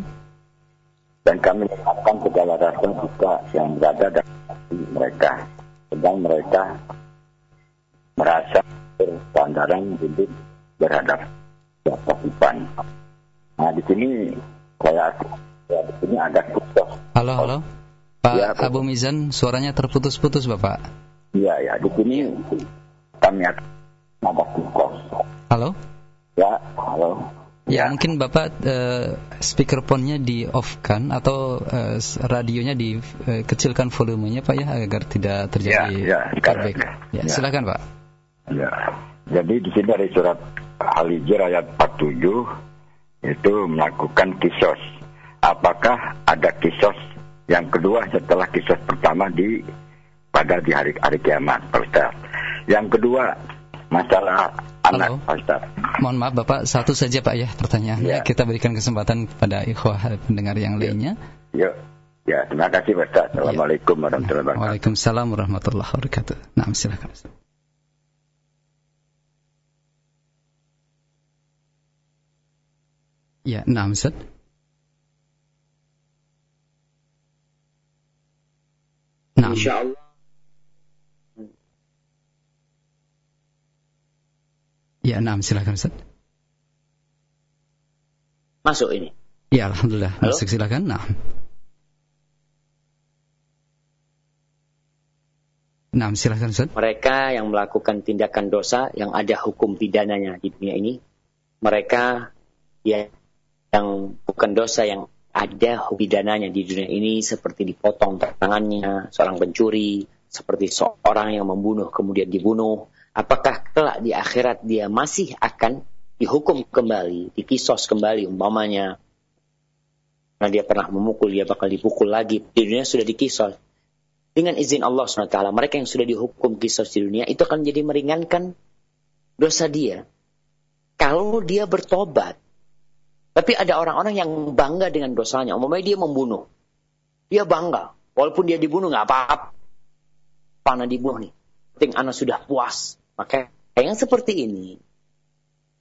Speaker 4: Dan kami mengatakan segala rasa juga yang berada dalam mereka. Sedang mereka merasa bersandaran hidup berhadap kehidupan. Nah di sini saya ya di sini ada khusus.
Speaker 2: Halo halo. Pak
Speaker 4: Ya.
Speaker 2: Abu Mizan, suaranya terputus-putus Bapak.
Speaker 4: Iya ya di sini kami ada khusus.
Speaker 2: Halo?
Speaker 4: Ya halo.
Speaker 2: Ya, mungkin Bapak eh, speakerphone-nya di off kan atau eh, radionya dikecilkan volumenya Pak ya agar tidak terjadi
Speaker 4: Ya, ya,
Speaker 2: feedback. Ya,
Speaker 4: Ya.
Speaker 2: silakan Pak.
Speaker 4: Ya. Jadi di sini dari surat Al-Hijr ayat 47 itu melakukan kisos. Apakah ada kisos yang kedua setelah kisos pertama di pada di hari hari kiamat, Ustaz. Yang kedua masalah anak,
Speaker 2: Halo.
Speaker 4: Ustaz.
Speaker 2: Mohon maaf Bapak, satu saja Pak ya pertanyaannya.
Speaker 4: Ya.
Speaker 2: Kita berikan kesempatan kepada ikhwah pendengar yang lainnya.
Speaker 4: Yuk. Ya, terima kasih Pak Ustaz. Assalamualaikum warahmatullahi wabarakatuh.
Speaker 2: Waalaikumsalam warahmatullahi wabarakatuh. Nah, silakan. Ya, nah, Ustaz. Nah,
Speaker 1: Insya Allah.
Speaker 2: ya, nah, silakan Ustaz.
Speaker 1: Masuk ini.
Speaker 2: Ya, alhamdulillah.
Speaker 1: Halo?
Speaker 2: Masuk silakan. Nah. Nah, silakan Ustaz.
Speaker 1: Mereka yang melakukan tindakan dosa yang ada hukum pidananya di dunia ini, mereka ya, yang bukan dosa yang ada pidananya di dunia ini seperti dipotong tangannya, seorang pencuri, seperti seorang yang membunuh kemudian dibunuh, apakah kelak di akhirat dia masih akan dihukum kembali, dikisos kembali umpamanya karena dia pernah memukul, dia bakal dipukul lagi. Di dunia sudah dikisos. Dengan izin Allah SWT, mereka yang sudah dihukum kisos di dunia, itu akan jadi meringankan dosa dia. Kalau dia bertobat. Tapi ada orang-orang yang bangga dengan dosanya. Umumnya dia membunuh. Dia bangga. Walaupun dia dibunuh, nggak apa-apa. Panah dibunuh nih. Penting anak sudah puas. Maka yang seperti ini,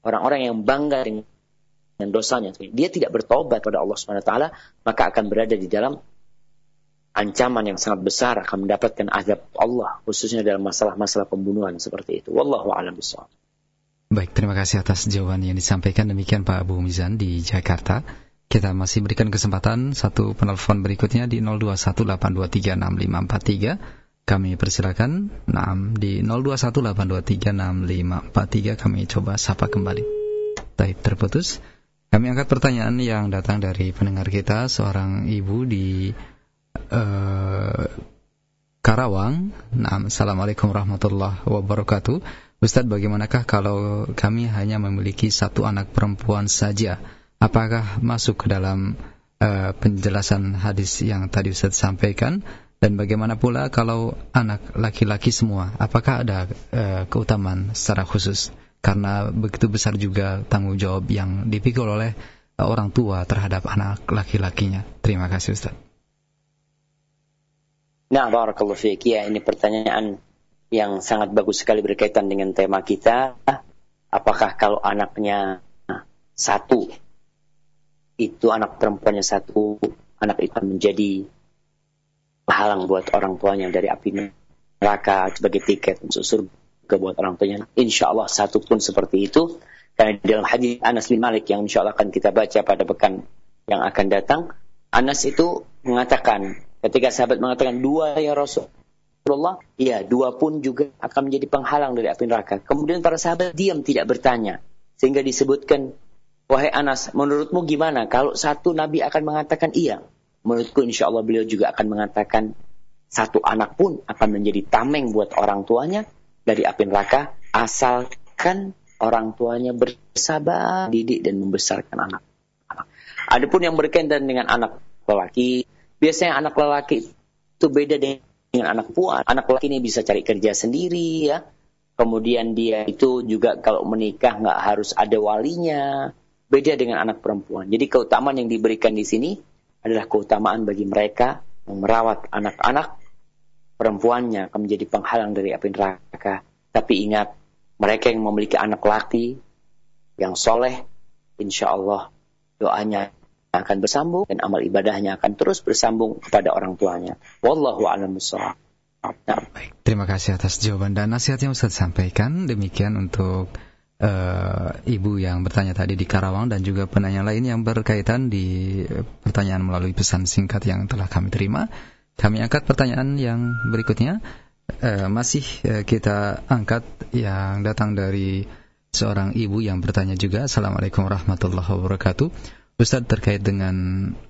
Speaker 1: orang-orang yang bangga dengan dosanya, dia tidak bertobat pada Allah SWT, maka akan berada di dalam ancaman yang sangat besar akan mendapatkan azab Allah khususnya dalam masalah-masalah pembunuhan seperti itu. Wallahu a'lam bishawab.
Speaker 2: Baik, terima kasih atas jawaban yang disampaikan demikian Pak Abu Mizan di Jakarta. Kita masih berikan kesempatan satu penelpon berikutnya di 0218236543. Kami persilakan. Nah, di 0218236543 kami coba sapa kembali. Baik, terputus. Kami angkat pertanyaan yang datang dari pendengar kita, seorang ibu di uh, Karawang. Nah, Assalamualaikum warahmatullahi wabarakatuh. Ustadz, bagaimanakah kalau kami hanya memiliki satu anak perempuan saja? Apakah masuk ke dalam uh, penjelasan hadis yang tadi Ustadz sampaikan? Dan bagaimana pula kalau anak laki-laki semua? Apakah ada uh, keutamaan secara khusus? karena begitu besar juga tanggung jawab yang dipikul oleh orang tua terhadap anak laki-lakinya. Terima kasih Ustaz.
Speaker 1: Nah, barakallahu fiik. Ya, ini pertanyaan yang sangat bagus sekali berkaitan dengan tema kita. Apakah kalau anaknya satu, itu anak perempuannya satu, anak itu menjadi halang buat orang tuanya dari api neraka sebagai tiket untuk surga buat orang tuanya. Insya Allah satu pun seperti itu. Karena dalam hadis Anas bin Malik yang insya Allah akan kita baca pada pekan yang akan datang, Anas itu mengatakan, ketika sahabat mengatakan dua ya Rasulullah, iya dua pun juga akan menjadi penghalang dari api neraka. Kemudian para sahabat diam tidak bertanya, sehingga disebutkan, wahai Anas, menurutmu gimana kalau satu Nabi akan mengatakan iya? Menurutku insya Allah beliau juga akan mengatakan satu anak pun akan menjadi tameng buat orang tuanya dari api neraka asalkan orang tuanya bersabar, didik dan membesarkan anak. Adapun yang berkaitan dengan anak lelaki, biasanya anak lelaki itu beda dengan anak perempuan. Anak lelaki ini bisa cari kerja sendiri ya. Kemudian dia itu juga kalau menikah nggak harus ada walinya. Beda dengan anak perempuan. Jadi keutamaan yang diberikan di sini adalah keutamaan bagi mereka yang merawat anak-anak perempuannya akan menjadi penghalang dari api neraka. Tapi ingat, mereka yang memiliki anak laki yang soleh, insya Allah doanya akan bersambung dan amal ibadahnya akan terus bersambung kepada orang tuanya. Wallahu a'lam bishawab.
Speaker 2: Baik, terima kasih atas jawaban dan nasihat yang Ustaz sampaikan. Demikian untuk uh, ibu yang bertanya tadi di Karawang dan juga penanya lain yang berkaitan di pertanyaan melalui pesan singkat yang telah kami terima. Kami angkat pertanyaan yang berikutnya. E, masih e, kita angkat yang datang dari seorang ibu yang bertanya juga. Assalamualaikum warahmatullahi wabarakatuh. Ustadz terkait dengan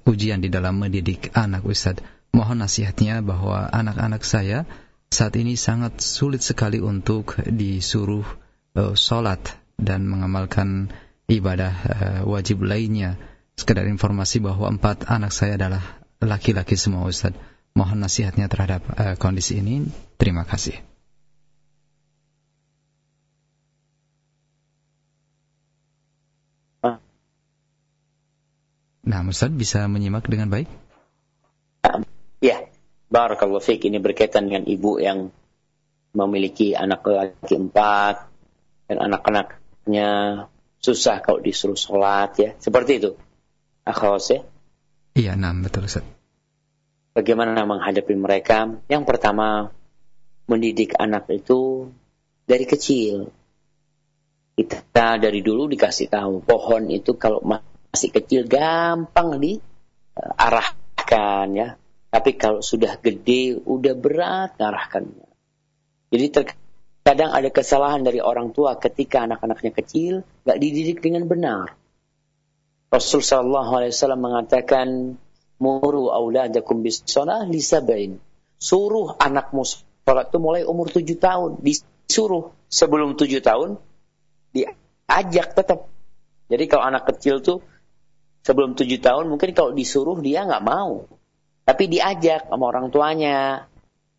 Speaker 2: ujian di dalam mendidik anak Ustadz. Mohon nasihatnya bahwa anak-anak saya saat ini sangat sulit sekali untuk disuruh e, sholat dan mengamalkan ibadah e, wajib lainnya. Sekedar informasi bahwa empat anak saya adalah laki-laki semua Ustadz Mohon nasihatnya terhadap uh, kondisi ini. Terima kasih. Nah, Ustaz bisa menyimak dengan baik?
Speaker 1: Ya, Barakallahu fiqh ini berkaitan dengan ibu yang memiliki anak laki empat dan anak-anaknya susah kalau disuruh sholat ya. Seperti itu. Akhwas ya?
Speaker 2: Iya, nah betul Ustaz
Speaker 1: bagaimana menghadapi mereka. Yang pertama, mendidik anak itu dari kecil. Kita dari dulu dikasih tahu pohon itu kalau masih kecil gampang diarahkan ya. Tapi kalau sudah gede udah berat ngarahkannya. Jadi terkadang ada kesalahan dari orang tua ketika anak-anaknya kecil nggak dididik dengan benar. Rasul Shallallahu Alaihi Wasallam mengatakan Muru auladakum bis li sabain. Suruh anakmu sholat itu mulai umur tujuh tahun. Disuruh sebelum tujuh tahun, diajak tetap. Jadi kalau anak kecil tuh sebelum tujuh tahun mungkin kalau disuruh dia nggak mau. Tapi diajak sama orang tuanya.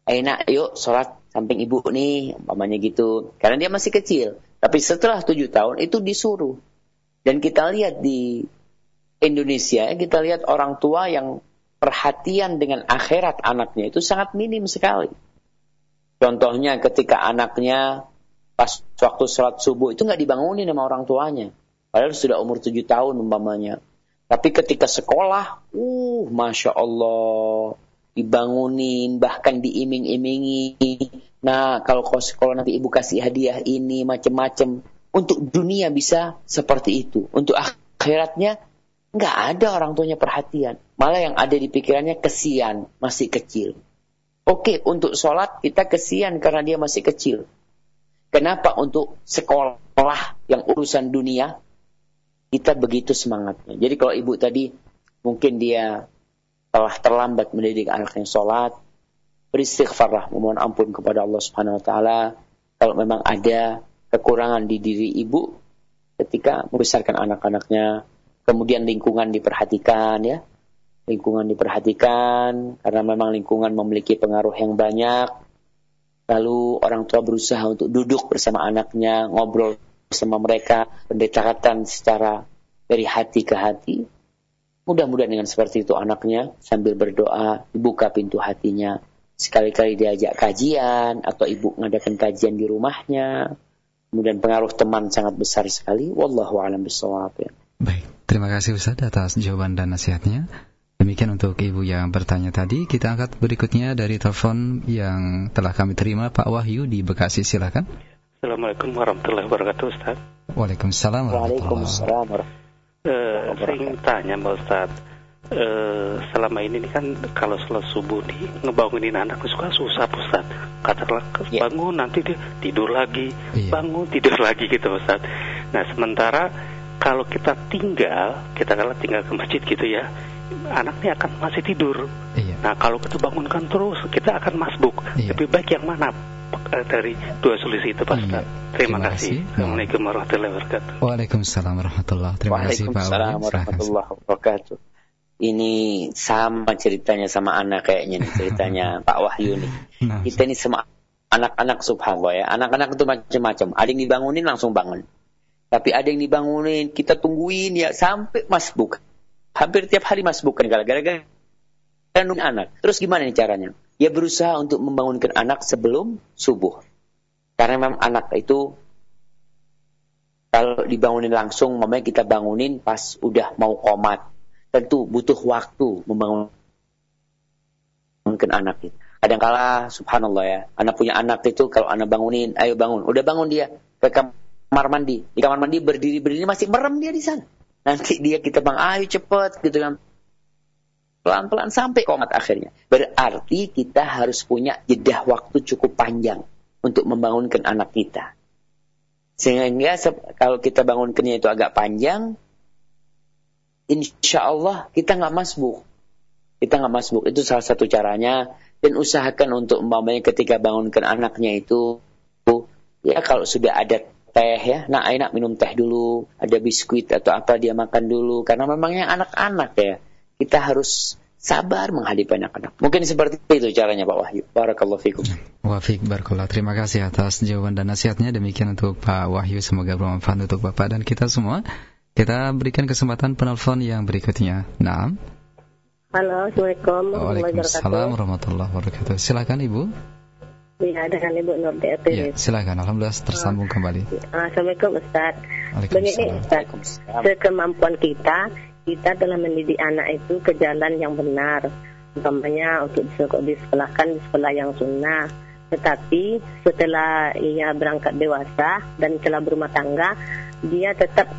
Speaker 1: Enak, yuk sholat samping ibu nih, umpamanya gitu. Karena dia masih kecil. Tapi setelah tujuh tahun itu disuruh. Dan kita lihat di Indonesia, kita lihat orang tua yang perhatian dengan akhirat anaknya itu sangat minim sekali. Contohnya ketika anaknya pas waktu sholat subuh itu nggak dibangunin sama orang tuanya. Padahal sudah umur tujuh tahun umpamanya. Tapi ketika sekolah, uh, masya Allah, dibangunin, bahkan diiming-imingi. Nah, kalau sekolah nanti ibu kasih hadiah ini, macam-macam. Untuk dunia bisa seperti itu. Untuk akhiratnya, nggak ada orang tuanya perhatian. Malah yang ada di pikirannya kesian, masih kecil. Oke, untuk sholat kita kesian karena dia masih kecil. Kenapa untuk sekolah yang urusan dunia kita begitu semangatnya? Jadi kalau ibu tadi mungkin dia telah terlambat mendidik anaknya sholat, beristighfarlah, memohon ampun kepada Allah Subhanahu Wa Taala. Kalau memang ada kekurangan di diri ibu ketika membesarkan anak-anaknya, kemudian lingkungan diperhatikan ya, lingkungan diperhatikan karena memang lingkungan memiliki pengaruh yang banyak. Lalu orang tua berusaha untuk duduk bersama anaknya, ngobrol bersama mereka, pendekatan secara dari hati ke hati. Mudah-mudahan dengan seperti itu anaknya sambil berdoa dibuka pintu hatinya. Sekali-kali diajak kajian atau ibu ngadakan kajian di rumahnya. Kemudian pengaruh teman sangat besar sekali. Wallahu a'lam bishawab. Ya.
Speaker 2: Baik, terima kasih Ustaz atas jawaban dan nasihatnya. Demikian untuk ibu yang bertanya tadi. Kita angkat berikutnya dari telepon yang telah kami terima Pak Wahyu di Bekasi. Silakan.
Speaker 5: Assalamualaikum warahmatullahi wabarakatuh Ustaz.
Speaker 2: Waalaikumsalam warahmatullahi wabarakatuh.
Speaker 5: Uh, saya ingin tanya Mbak Ustaz. Uh, selama ini kan kalau setelah subuh nih ngebangunin anak suka susah Ustaz. Katakanlah yeah. bangun nanti dia tidur lagi, yeah. bangun tidur *laughs* lagi gitu Ustaz. Nah sementara kalau kita tinggal, kita kalau tinggal ke masjid gitu ya, anaknya akan masih tidur. Iya. Nah kalau kita bangunkan terus, kita akan masbuk. Iya. Lebih baik yang mana eh, dari dua solusi itu Pak iya. Terima, Terima kasih. kasih. Assalamualaikum warahmatullahi wabarakatuh.
Speaker 2: Waalaikumsalam warahmatullahi
Speaker 1: Terima kasih Pak Waalaikumsalam warahmatullahi wabarakatuh. Ini sama ceritanya sama anak kayaknya nih ceritanya *laughs* Pak Wahyu nih. Nah. Kita ini semua anak-anak subhanallah ya. Anak-anak itu macam-macam. Ada yang dibangunin langsung bangun. Tapi ada yang dibangunin, kita tungguin ya sampai masbuk hampir tiap hari mas bukan gara-gara kandung anak. Terus gimana nih caranya? Ya berusaha untuk membangunkan anak sebelum subuh. Karena memang anak itu kalau dibangunin langsung, mamanya kita bangunin pas udah mau komat. Tentu butuh waktu membangunkan anak itu. Kadang-kala subhanallah ya, anak punya anak itu kalau anak bangunin, ayo bangun. Udah bangun dia ke kamar mandi. Di kamar mandi berdiri-berdiri masih merem dia di sana. Nanti dia kita bang, ayo cepet gitu kan. Pelan-pelan sampai komat akhirnya. Berarti kita harus punya jeda waktu cukup panjang untuk membangunkan anak kita. Sehingga kalau kita bangunkannya itu agak panjang, insya Allah kita nggak masbuk. Kita nggak masbuk. Itu salah satu caranya. Dan usahakan untuk umpamanya ketika bangunkan anaknya itu, ya kalau sudah ada teh ya. Nah, enak minum teh dulu, ada biskuit atau apa dia makan dulu karena memangnya anak-anak ya. Kita harus sabar menghadapi anak-anak. Mungkin seperti itu caranya Pak Wahyu. Barakallahu fikum.
Speaker 2: Wafik barakallah. Terima kasih atas jawaban dan nasihatnya. Demikian untuk Pak Wahyu semoga bermanfaat untuk Bapak dan kita semua. Kita berikan kesempatan penelpon yang berikutnya. Nah.
Speaker 3: Halo, Assalamualaikum
Speaker 2: Waalaikumsalam warahmatullahi wabarakatuh. Silakan Ibu.
Speaker 3: Ya, dengan Ibu Nur DRT.
Speaker 2: Ya, silakan. Alhamdulillah tersambung uh, kembali.
Speaker 3: Assalamualaikum Ustaz. Begini Ustaz, sekemampuan kita, kita telah mendidik anak itu ke jalan yang benar. Umpamanya untuk disekolahkan di sekolah yang sunnah. Tetapi setelah ia berangkat dewasa dan telah berumah tangga, dia tetap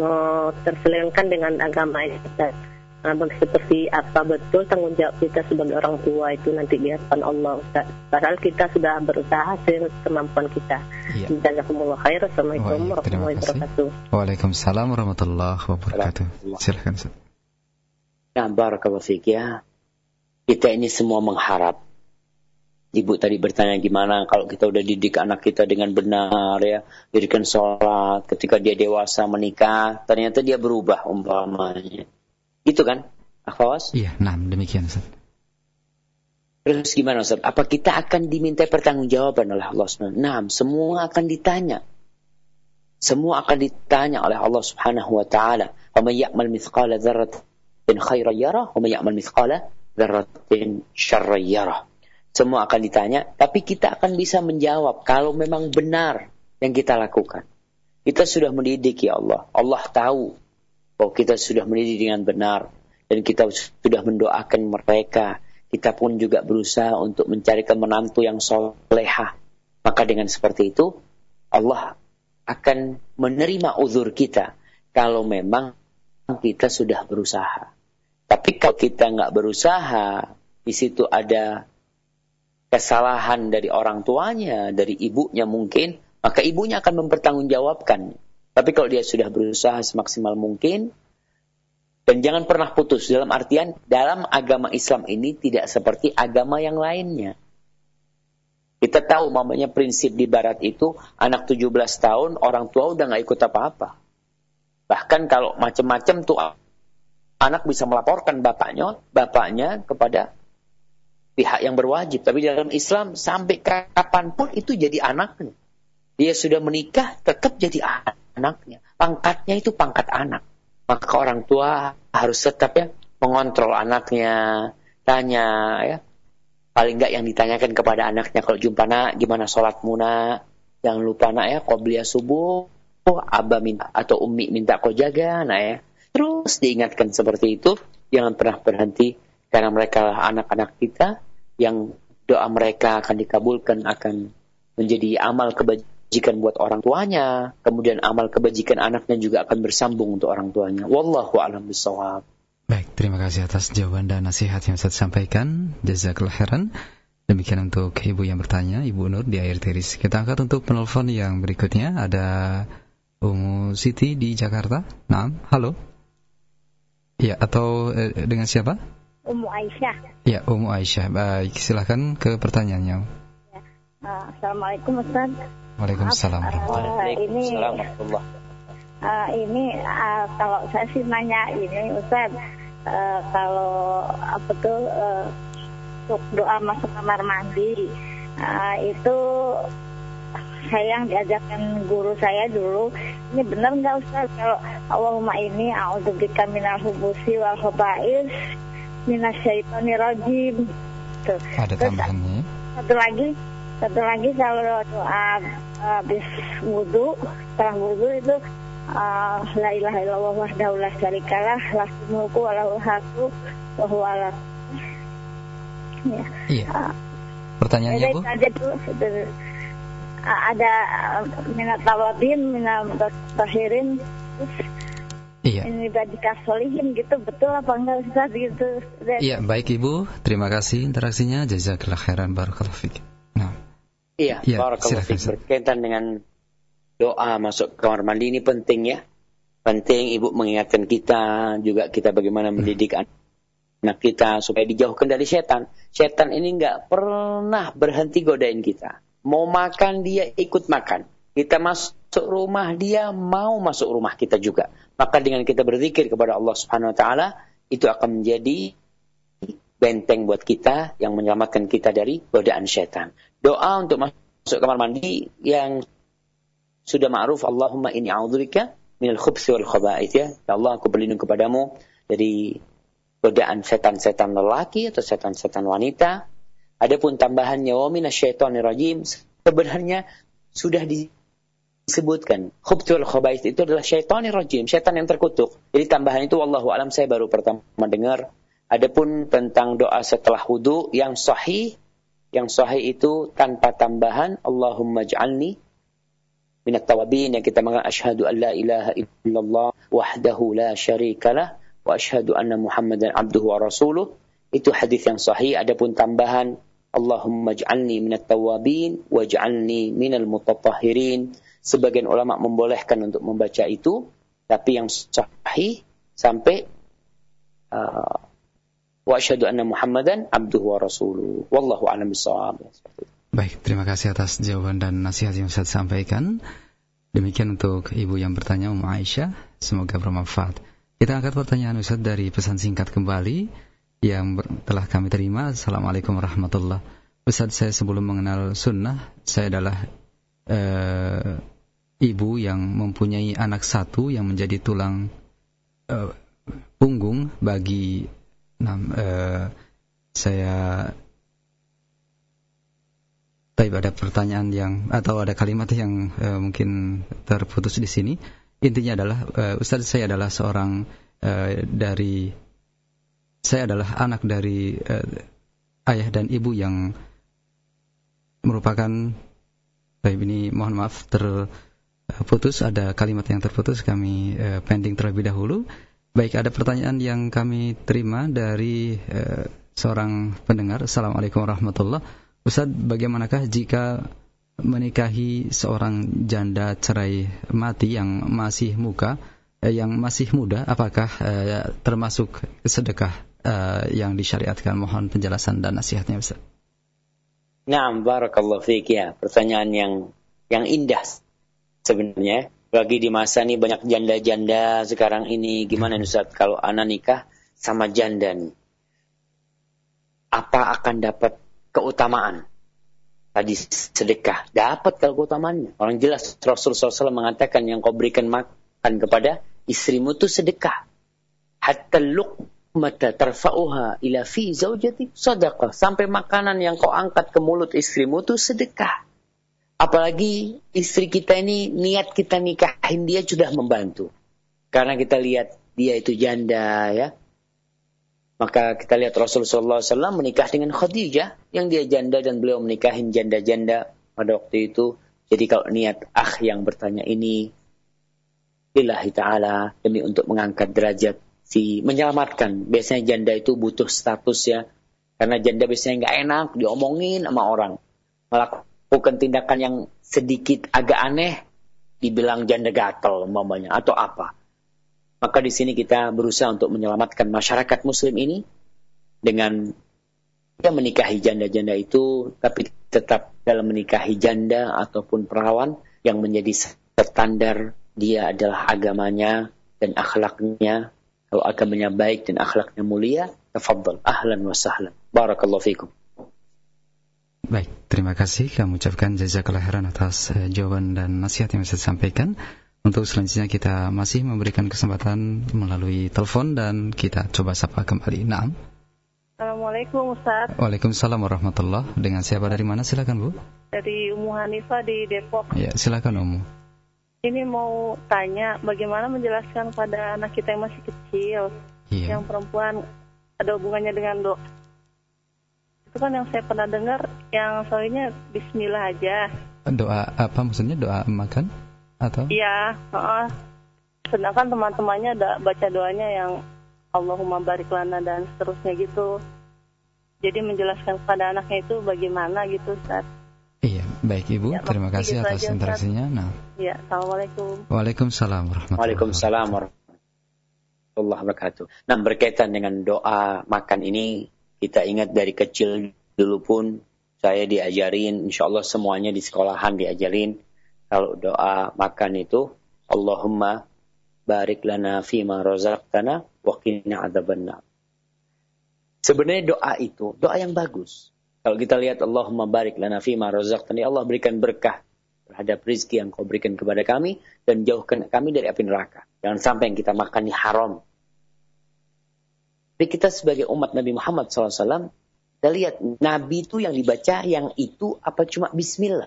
Speaker 3: uh, terselengkan dengan agama Ustaz Nah, seperti apa betul tanggung jawab kita sebagai orang tua itu nanti di hadapan Allah Ustaz. Padahal kita sudah berusaha kemampuan kita. Iya. Jazakumullah khair. Assalamualaikum warahmatullahi wabarakatuh.
Speaker 2: Waalaikumsalam warahmatullahi wabarakatuh. Silakan Ustaz.
Speaker 1: Ya, barakallahu fiik ya. Kita ini semua mengharap Ibu tadi bertanya gimana kalau kita udah didik anak kita dengan benar ya, dirikan sholat, ketika dia dewasa menikah, ternyata dia berubah umpamanya. Gitu kan, Akhwas?
Speaker 2: Iya, nah demikian Ustaz.
Speaker 1: Terus gimana Ustaz? Apa kita akan diminta pertanggungjawaban oleh Allah SWT? Nah, semua akan ditanya. Semua akan ditanya oleh Allah Subhanahu wa taala. "Wa may ya'mal mithqala dzarratin khairan yarah, wa may ya'mal mithqala dzarratin syarran yarah." Semua akan ditanya, tapi kita akan bisa menjawab kalau memang benar yang kita lakukan. Kita sudah mendidik ya Allah. Allah tahu bahwa kita sudah mendidik dengan benar dan kita sudah mendoakan mereka. Kita pun juga berusaha untuk mencari menantu yang solehah. Maka dengan seperti itu, Allah akan menerima uzur kita kalau memang kita sudah berusaha. Tapi kalau kita nggak berusaha, di situ ada kesalahan dari orang tuanya, dari ibunya mungkin, maka ibunya akan mempertanggungjawabkan. Tapi kalau dia sudah berusaha semaksimal mungkin, dan jangan pernah putus dalam artian dalam agama Islam ini tidak seperti agama yang lainnya. Kita tahu mamanya prinsip di barat itu anak 17 tahun orang tua udah nggak ikut apa-apa. Bahkan kalau macam-macam tuh anak bisa melaporkan bapaknya, bapaknya kepada pihak yang berwajib. Tapi dalam Islam sampai kapan pun itu jadi anaknya. Dia sudah menikah tetap jadi anaknya. Pangkatnya itu pangkat anak. Maka orang tua harus tetap ya mengontrol anaknya, tanya ya. Paling enggak yang ditanyakan kepada anaknya kalau jumpa nak gimana sholat muna, jangan lupa nak ya qobliya subuh, oh, abah minta atau umi minta kau jaga nak ya. Terus diingatkan seperti itu, jangan pernah berhenti karena mereka anak-anak kita yang doa mereka akan dikabulkan akan menjadi amal kebajikan buat orang tuanya, kemudian amal kebajikan anaknya juga akan bersambung untuk orang tuanya. Wallahu a'lam bishawab.
Speaker 2: Baik, terima kasih atas jawaban dan nasihat yang saya sampaikan. Jazakallah khairan. Demikian untuk ibu yang bertanya, Ibu Nur di air tiris. Kita angkat untuk penelpon yang berikutnya. Ada Umu Siti di Jakarta. Nah, halo. Ya, atau eh, dengan siapa?
Speaker 6: Umu Aisyah.
Speaker 2: Ya, Umu Aisyah. Baik, silahkan ke pertanyaannya. Ya.
Speaker 6: Uh, Assalamualaikum Ustaz.
Speaker 2: Waalaikumsalam.
Speaker 6: Uh, ini uh, ini uh, kalau saya sih nanya ini Ustaz, uh, kalau apa tuh uh, untuk doa masuk kamar mandi uh, itu saya yang diajarkan guru saya dulu ini benar nggak Ustaz kalau Allahumma ini a'udzubika minal hubusi wal khaba'is minasyaitonirrajim.
Speaker 2: Tuh. Ada tambahannya.
Speaker 6: Satu lagi, satu lagi kalau doa habis wudhu, setelah wudhu itu uh, la ilaha illallah wahdahu la syarikalah lahu mulku wa lahu hamdu wa huwa ala
Speaker 2: Ya. Iya. Uh, Pertanyaannya Bu?
Speaker 6: Ada dulu, ada minat tawabin, minat tahirin,
Speaker 2: Iya.
Speaker 6: Ini tadi kasolihin gitu betul apa enggak Ustaz gitu.
Speaker 2: Iya, baik Ibu. Terima kasih interaksinya. Jazakallah khairan barakallahu fik.
Speaker 1: Iya, ya, barakallahu fik berkaitan dengan doa masuk kamar mandi ini penting ya. Penting Ibu mengingatkan kita juga kita bagaimana hmm. mendidik hmm. anak kita supaya dijauhkan dari setan. Setan ini enggak pernah berhenti godain kita. Mau makan dia ikut makan. Kita masuk rumah dia mau masuk rumah kita juga. Maka dengan kita berzikir kepada Allah Subhanahu wa taala itu akan menjadi benteng buat kita yang menyelamatkan kita dari godaan setan. Doa untuk masuk kamar mandi yang sudah ma'ruf Allahumma inni a'udzubika minal khubsi wal khaba'ith ya. Ya Allah aku berlindung kepadamu dari godaan setan-setan lelaki atau setan-setan wanita. Adapun tambahannya wa minasyaitonir rajim sebenarnya sudah di disebutkan khubtul khabais itu adalah syaitanir rajim, syaitan yang terkutuk. Jadi tambahan itu wallahu alam saya baru pertama mendengar. Adapun tentang doa setelah wudu yang sahih, yang sahih itu tanpa tambahan Allahumma ja'alni minat tawabin yang kita mengatakan asyhadu an la ilaha illallah wahdahu la syarikalah wa asyhadu anna muhammadan abduhu wa rasuluh. Itu hadis yang sahih. Adapun tambahan Allahumma ja'alni minat tawabin waj'alni minal mutatahhirin. Sebagian ulama membolehkan untuk membaca itu, tapi yang sahih sampai uh, wa asyhadu anna Muhammadan abduhu wa rasuluh. Wallahu a'lam bishawab.
Speaker 2: Baik, terima kasih atas jawaban dan nasihat yang saya sampaikan. Demikian untuk ibu yang bertanya Ummu Aisyah, semoga bermanfaat. Kita angkat pertanyaan Ustaz dari pesan singkat kembali yang telah kami terima. Assalamualaikum warahmatullahi Ustaz, saya sebelum mengenal sunnah, saya adalah uh, ibu yang mempunyai anak satu yang menjadi tulang uh, punggung bagi uh, saya tapi ada pertanyaan yang atau ada kalimat yang uh, mungkin terputus di sini. Intinya adalah uh, Ustaz saya adalah seorang uh, dari saya adalah anak dari uh, ayah dan ibu yang merupakan baik ini mohon maaf terputus ada kalimat yang terputus kami uh, pending terlebih dahulu. Baik ada pertanyaan yang kami terima dari uh, seorang pendengar. Assalamualaikum warahmatullahi Ustaz, bagaimanakah jika menikahi seorang janda cerai mati yang masih muka, eh, yang masih muda, apakah eh, termasuk sedekah eh, yang disyariatkan? Mohon penjelasan dan nasihatnya, Ustaz.
Speaker 1: Nah, barakallahu fiik ya. Pertanyaan yang yang indah sebenarnya. Bagi di masa ini banyak janda-janda sekarang ini. Gimana Ustaz kalau anak nikah sama janda nih? Apa akan dapat keutamaan. Tadi sedekah. Dapat kalau keutamaannya. Orang jelas Rasulullah SAW mengatakan yang kau berikan makan kepada istrimu itu sedekah. Hatta luqmata tarfa'uha ila fi zaujati sadaqah. Sampai makanan yang kau angkat ke mulut istrimu itu sedekah. Apalagi istri kita ini niat kita nikahin dia sudah membantu. Karena kita lihat dia itu janda ya maka kita lihat Rasulullah SAW menikah dengan Khadijah yang dia janda dan beliau menikahin janda-janda pada waktu itu. Jadi kalau niat ah yang bertanya ini lillahi ta'ala demi untuk mengangkat derajat si menyelamatkan. Biasanya janda itu butuh status ya. Karena janda biasanya nggak enak diomongin sama orang. Melakukan tindakan yang sedikit agak aneh dibilang janda gatel umpamanya atau apa. Maka di sini kita berusaha untuk menyelamatkan masyarakat muslim ini dengan ya menikahi janda-janda itu tapi tetap dalam menikahi janda ataupun perawan yang menjadi standar dia adalah agamanya dan akhlaknya. Kalau agamanya baik dan akhlaknya mulia tafadhal. Ahlan wa sahlan. Barakallahu fikum
Speaker 2: Baik, terima kasih kami ucapkan jazakallah khairan atas uh, jawaban dan nasihat yang saya sampaikan. Untuk selanjutnya kita masih memberikan kesempatan melalui telepon dan kita coba sapa kembali. Naam.
Speaker 7: Assalamualaikum Ustaz.
Speaker 2: Waalaikumsalam warahmatullah. Dengan siapa dari mana silakan Bu?
Speaker 7: Dari Umu Hanifah di Depok.
Speaker 2: Ya, silakan Umu.
Speaker 7: Ini mau tanya bagaimana menjelaskan pada anak kita yang masih kecil, iya. yang perempuan ada hubungannya dengan doa. Itu kan yang saya pernah dengar yang soalnya Bismillah aja.
Speaker 2: Doa apa maksudnya doa makan? atau?
Speaker 7: Iya, uh, sedangkan teman-temannya ada baca doanya yang Allahumma barik lana dan seterusnya gitu. Jadi menjelaskan kepada anaknya itu bagaimana gitu, Ustaz.
Speaker 2: Iya, baik Ibu. Ya, Terima kasih gitu atas aja, interaksinya. Nah.
Speaker 7: Iya, Assalamualaikum.
Speaker 2: Waalaikumsalam warahmatullahi
Speaker 1: Waalaikumsalam warahmatullahi wabarakatuh. Nah, berkaitan dengan doa makan ini, kita ingat dari kecil dulu pun saya diajarin, insya Allah semuanya di sekolahan diajarin kalau doa makan itu Allahumma barik lana fima razaqtana wa qina adzabannar. Sebenarnya doa itu doa yang bagus. Kalau kita lihat Allahumma barik lana fima razaqtani Allah berikan berkah terhadap rizki yang kau berikan kepada kami dan jauhkan kami dari api neraka. Jangan sampai yang kita makan ini haram. Tapi kita sebagai umat Nabi Muhammad SAW, kita lihat Nabi itu yang dibaca yang itu apa cuma Bismillah.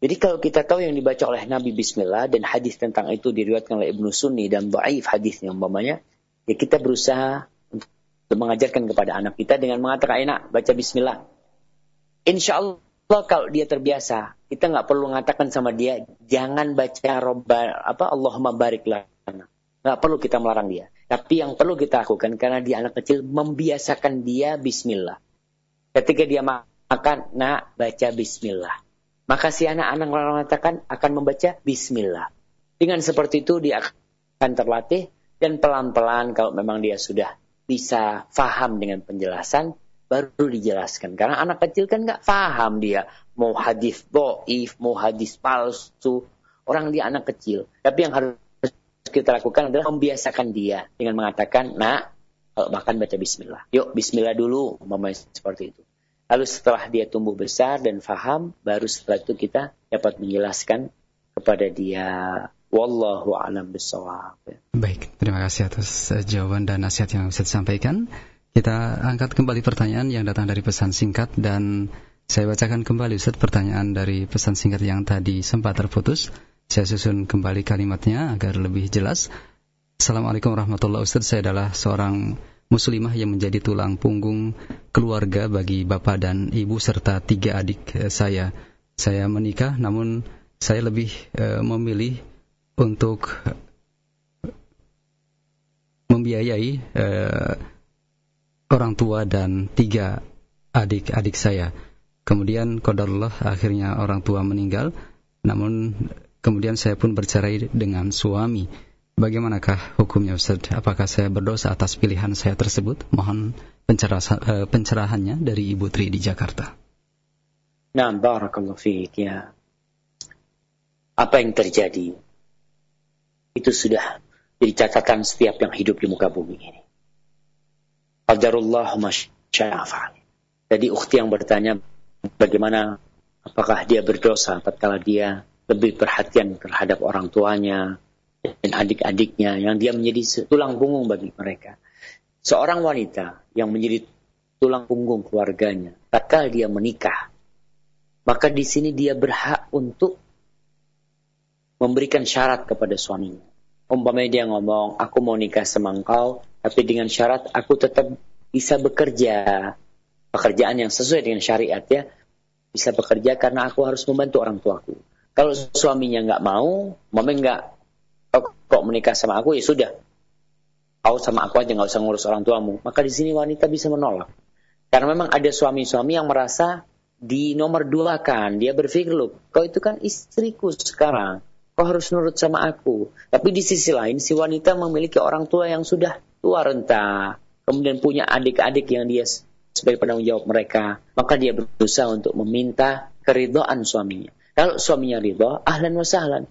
Speaker 1: Jadi kalau kita tahu yang dibaca oleh Nabi Bismillah dan hadis tentang itu diriwayatkan oleh Ibnu Sunni dan Baif hadisnya umpamanya, ya kita berusaha untuk mengajarkan kepada anak kita dengan mengatakan enak baca Bismillah. Insya Allah kalau dia terbiasa, kita nggak perlu mengatakan sama dia jangan baca robba apa Allahumma barik lana. Nggak perlu kita melarang dia. Tapi yang perlu kita lakukan karena dia anak kecil membiasakan dia Bismillah. Ketika dia makan, nak baca Bismillah maka si anak-anak mengatakan akan membaca bismillah. Dengan seperti itu dia akan terlatih dan pelan-pelan kalau memang dia sudah bisa faham dengan penjelasan, baru dijelaskan. Karena anak kecil kan nggak faham dia mau hadis doif, mau hadis palsu. Orang dia anak kecil. Tapi yang harus kita lakukan adalah membiasakan dia dengan mengatakan, nak, kalau makan baca bismillah. Yuk bismillah dulu, mama seperti itu. Lalu setelah dia tumbuh besar dan faham, baru setelah itu kita dapat menjelaskan kepada dia Wallahu alam bisawab.
Speaker 2: Baik, terima kasih atas eh, jawaban dan nasihat yang bisa disampaikan. Kita angkat kembali pertanyaan yang datang dari pesan singkat dan saya bacakan kembali Ustaz pertanyaan dari pesan singkat yang tadi sempat terputus. Saya susun kembali kalimatnya agar lebih jelas. Assalamualaikum warahmatullahi wabarakatuh. Saya adalah seorang muslimah yang menjadi tulang punggung keluarga bagi bapak dan ibu serta tiga adik eh, saya. Saya menikah namun saya lebih uh, memilih untuk membiayai uh, orang tua dan tiga adik-adik saya. Kemudian kodarullah akhirnya orang tua meninggal, namun kemudian saya pun bercerai dengan suami. Bagaimanakah hukumnya Ustaz? Apakah saya berdosa atas pilihan saya tersebut? Mohon eh, pencerahannya dari Ibu Tri di Jakarta.
Speaker 1: Nah, barakallahu fiik ya. Apa yang terjadi? Itu sudah jadi catatan setiap yang hidup di muka bumi ini. Qadarullah masya'afa'al. Jadi ukhti yang bertanya bagaimana apakah dia berdosa tatkala dia lebih perhatian terhadap orang tuanya dan adik-adiknya yang dia menjadi tulang punggung bagi mereka. Seorang wanita yang menjadi tulang punggung keluarganya, tatkala dia menikah, maka di sini dia berhak untuk memberikan syarat kepada suaminya. Umpamanya dia ngomong, aku mau nikah sama engkau, tapi dengan syarat aku tetap bisa bekerja. Pekerjaan yang sesuai dengan syariat ya. Bisa bekerja karena aku harus membantu orang tuaku. Kalau suaminya nggak mau, mama nggak kok, kok menikah sama aku ya sudah. Kau sama aku aja nggak usah ngurus orang tuamu. Maka di sini wanita bisa menolak. Karena memang ada suami-suami yang merasa di nomor dua kan. Dia berpikir loh, kau itu kan istriku sekarang kau harus nurut sama aku. Tapi di sisi lain, si wanita memiliki orang tua yang sudah tua renta, kemudian punya adik-adik yang dia sebagai penanggung jawab mereka, maka dia berusaha untuk meminta keridhaan suaminya. Kalau suaminya ridho, ahlan wa sahlan.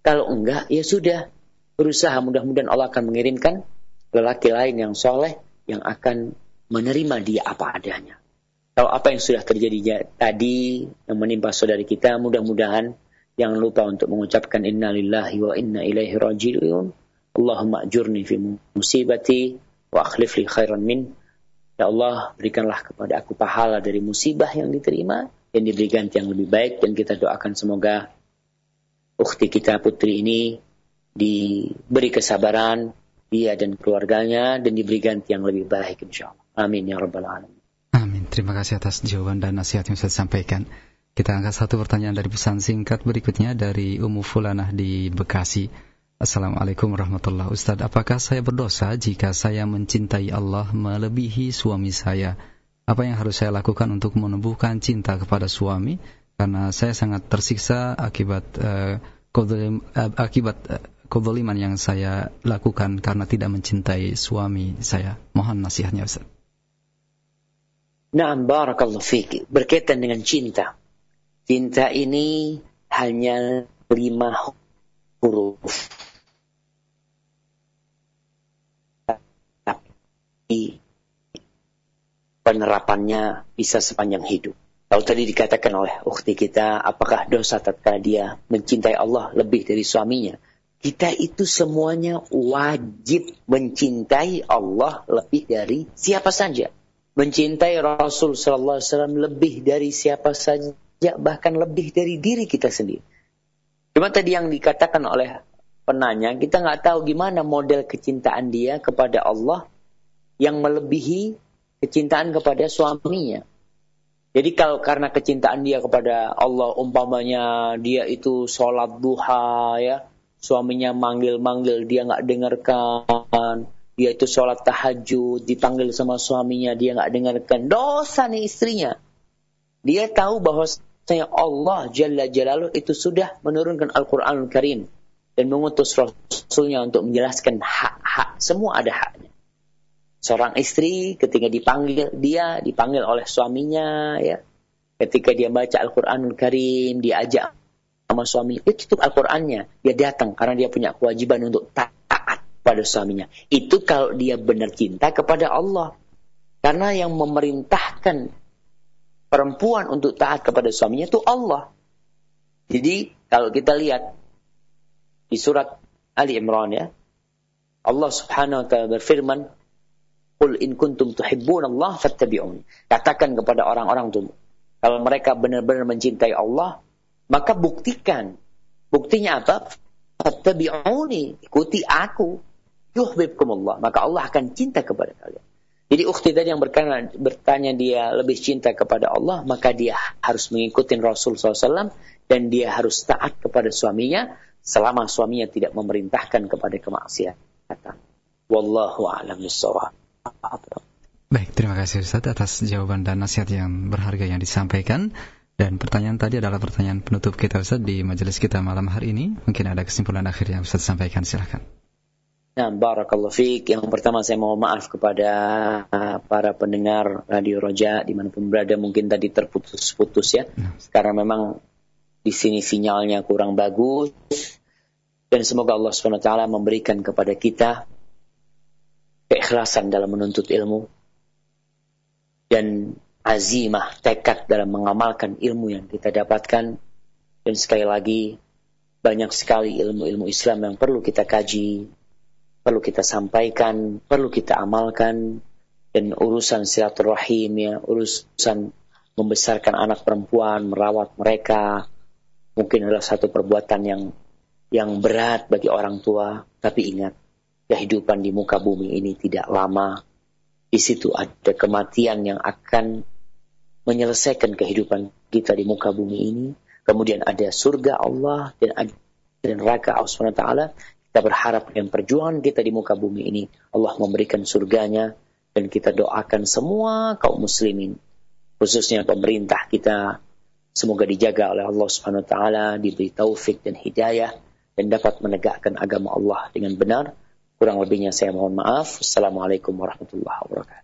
Speaker 1: Kalau enggak, ya sudah. Berusaha mudah-mudahan Allah akan mengirimkan lelaki lain yang soleh yang akan menerima dia apa adanya. Kalau apa yang sudah terjadi tadi yang menimpa saudari kita, mudah-mudahan Jangan lupa untuk mengucapkan inna lillahi wa inna ilaihi raji'un. Allahumma ajurni fi musibati wa akhlif li khairan min. Ya Allah, berikanlah kepada aku pahala dari musibah yang diterima dan diberi ganti yang lebih baik dan kita doakan semoga ukhti kita putri ini diberi kesabaran dia dan keluarganya dan diberi ganti yang lebih baik insyaallah. Amin ya rabbal alamin.
Speaker 2: Amin. Terima kasih atas jawaban dan nasihat yang saya sampaikan. Kita angkat satu pertanyaan dari pesan singkat berikutnya dari Umu Fulanah di Bekasi. Assalamualaikum warahmatullahi wabarakatuh. apakah saya berdosa jika saya mencintai Allah melebihi suami saya? Apa yang harus saya lakukan untuk menumbuhkan cinta kepada suami? Karena saya sangat tersiksa akibat uh, kodolim, uh, akibat uh, kodoliman yang saya lakukan karena tidak mencintai suami saya. Mohon nasihatnya Ustaz.
Speaker 1: Naam barakallahu fiki. Berkaitan dengan cinta. Cinta ini hanya lima huruf. Penerapannya bisa sepanjang hidup. Kalau tadi dikatakan oleh ukti kita, apakah dosa tatkala dia mencintai Allah lebih dari suaminya? Kita itu semuanya wajib mencintai Allah lebih dari siapa saja. Mencintai Rasul Sallallahu Alaihi Wasallam lebih dari siapa saja bahkan lebih dari diri kita sendiri. Cuma tadi yang dikatakan oleh penanya, kita nggak tahu gimana model kecintaan dia kepada Allah yang melebihi kecintaan kepada suaminya. Jadi kalau karena kecintaan dia kepada Allah umpamanya dia itu sholat duha ya, suaminya manggil-manggil dia nggak dengarkan, dia itu sholat tahajud dipanggil sama suaminya dia nggak dengarkan, dosa nih istrinya. Dia tahu bahwa saya Allah Jalla Jalaluh itu sudah menurunkan Al-Quranul Karim dan mengutus Rasulnya untuk menjelaskan hak-hak. Semua ada haknya. Seorang istri ketika dipanggil dia dipanggil oleh suaminya ya. Ketika dia baca Al-Qur'anul Karim, diajak sama suami, dia tutup Al-Qur'annya, dia datang karena dia punya kewajiban untuk taat pada suaminya. Itu kalau dia benar cinta kepada Allah. Karena yang memerintahkan perempuan untuk taat kepada suaminya itu Allah. Jadi kalau kita lihat di surat Ali Imran ya, Allah Subhanahu wa taala berfirman, Qul in kuntum tuhibbun Allah fattabi'un. Katakan kepada orang-orang itu, kalau mereka benar-benar mencintai Allah, maka buktikan. Buktinya apa? Fattabi'uni, ikuti aku. Yuhibbukum Allah, maka Allah akan cinta kepada kalian. Jadi ukhti tadi yang bertanya, bertanya dia lebih cinta kepada Allah, maka dia harus mengikuti Rasul SAW dan dia harus taat kepada suaminya selama suaminya tidak memerintahkan kepada kemaksiatan. Wallahu a'lam bishawab.
Speaker 2: Baik, terima kasih Ustaz atas jawaban dan nasihat yang berharga yang disampaikan. Dan pertanyaan tadi adalah pertanyaan penutup kita Ustaz di majelis kita malam hari ini. Mungkin ada kesimpulan akhir yang Ustaz sampaikan, silahkan.
Speaker 1: Nah, Barakallahu Fik. Yang pertama saya mohon maaf kepada uh, para pendengar Radio Roja di mana pun berada mungkin tadi terputus-putus ya. Nah. Karena memang di sini sinyalnya kurang bagus. Dan semoga Allah SWT memberikan kepada kita keikhlasan dalam menuntut ilmu dan azimah, tekad dalam mengamalkan ilmu yang kita dapatkan. Dan sekali lagi banyak sekali ilmu-ilmu Islam yang perlu kita kaji, perlu kita sampaikan, perlu kita amalkan. Dan urusan silaturahim ya, urusan membesarkan anak perempuan, merawat mereka mungkin adalah satu perbuatan yang yang berat bagi orang tua, tapi ingat kehidupan di muka bumi ini tidak lama. Di situ ada kematian yang akan menyelesaikan kehidupan kita di muka bumi ini. Kemudian ada surga Allah dan ada neraka Allah SWT. Kita berharap dengan perjuangan kita di muka bumi ini, Allah memberikan surganya dan kita doakan semua kaum muslimin, khususnya pemerintah kita, semoga dijaga oleh Allah Subhanahu wa taala, diberi taufik dan hidayah dan dapat menegakkan agama Allah dengan benar Kurang lebihnya saya mohon maaf. Assalamualaikum warahmatullahi wabarakatuh.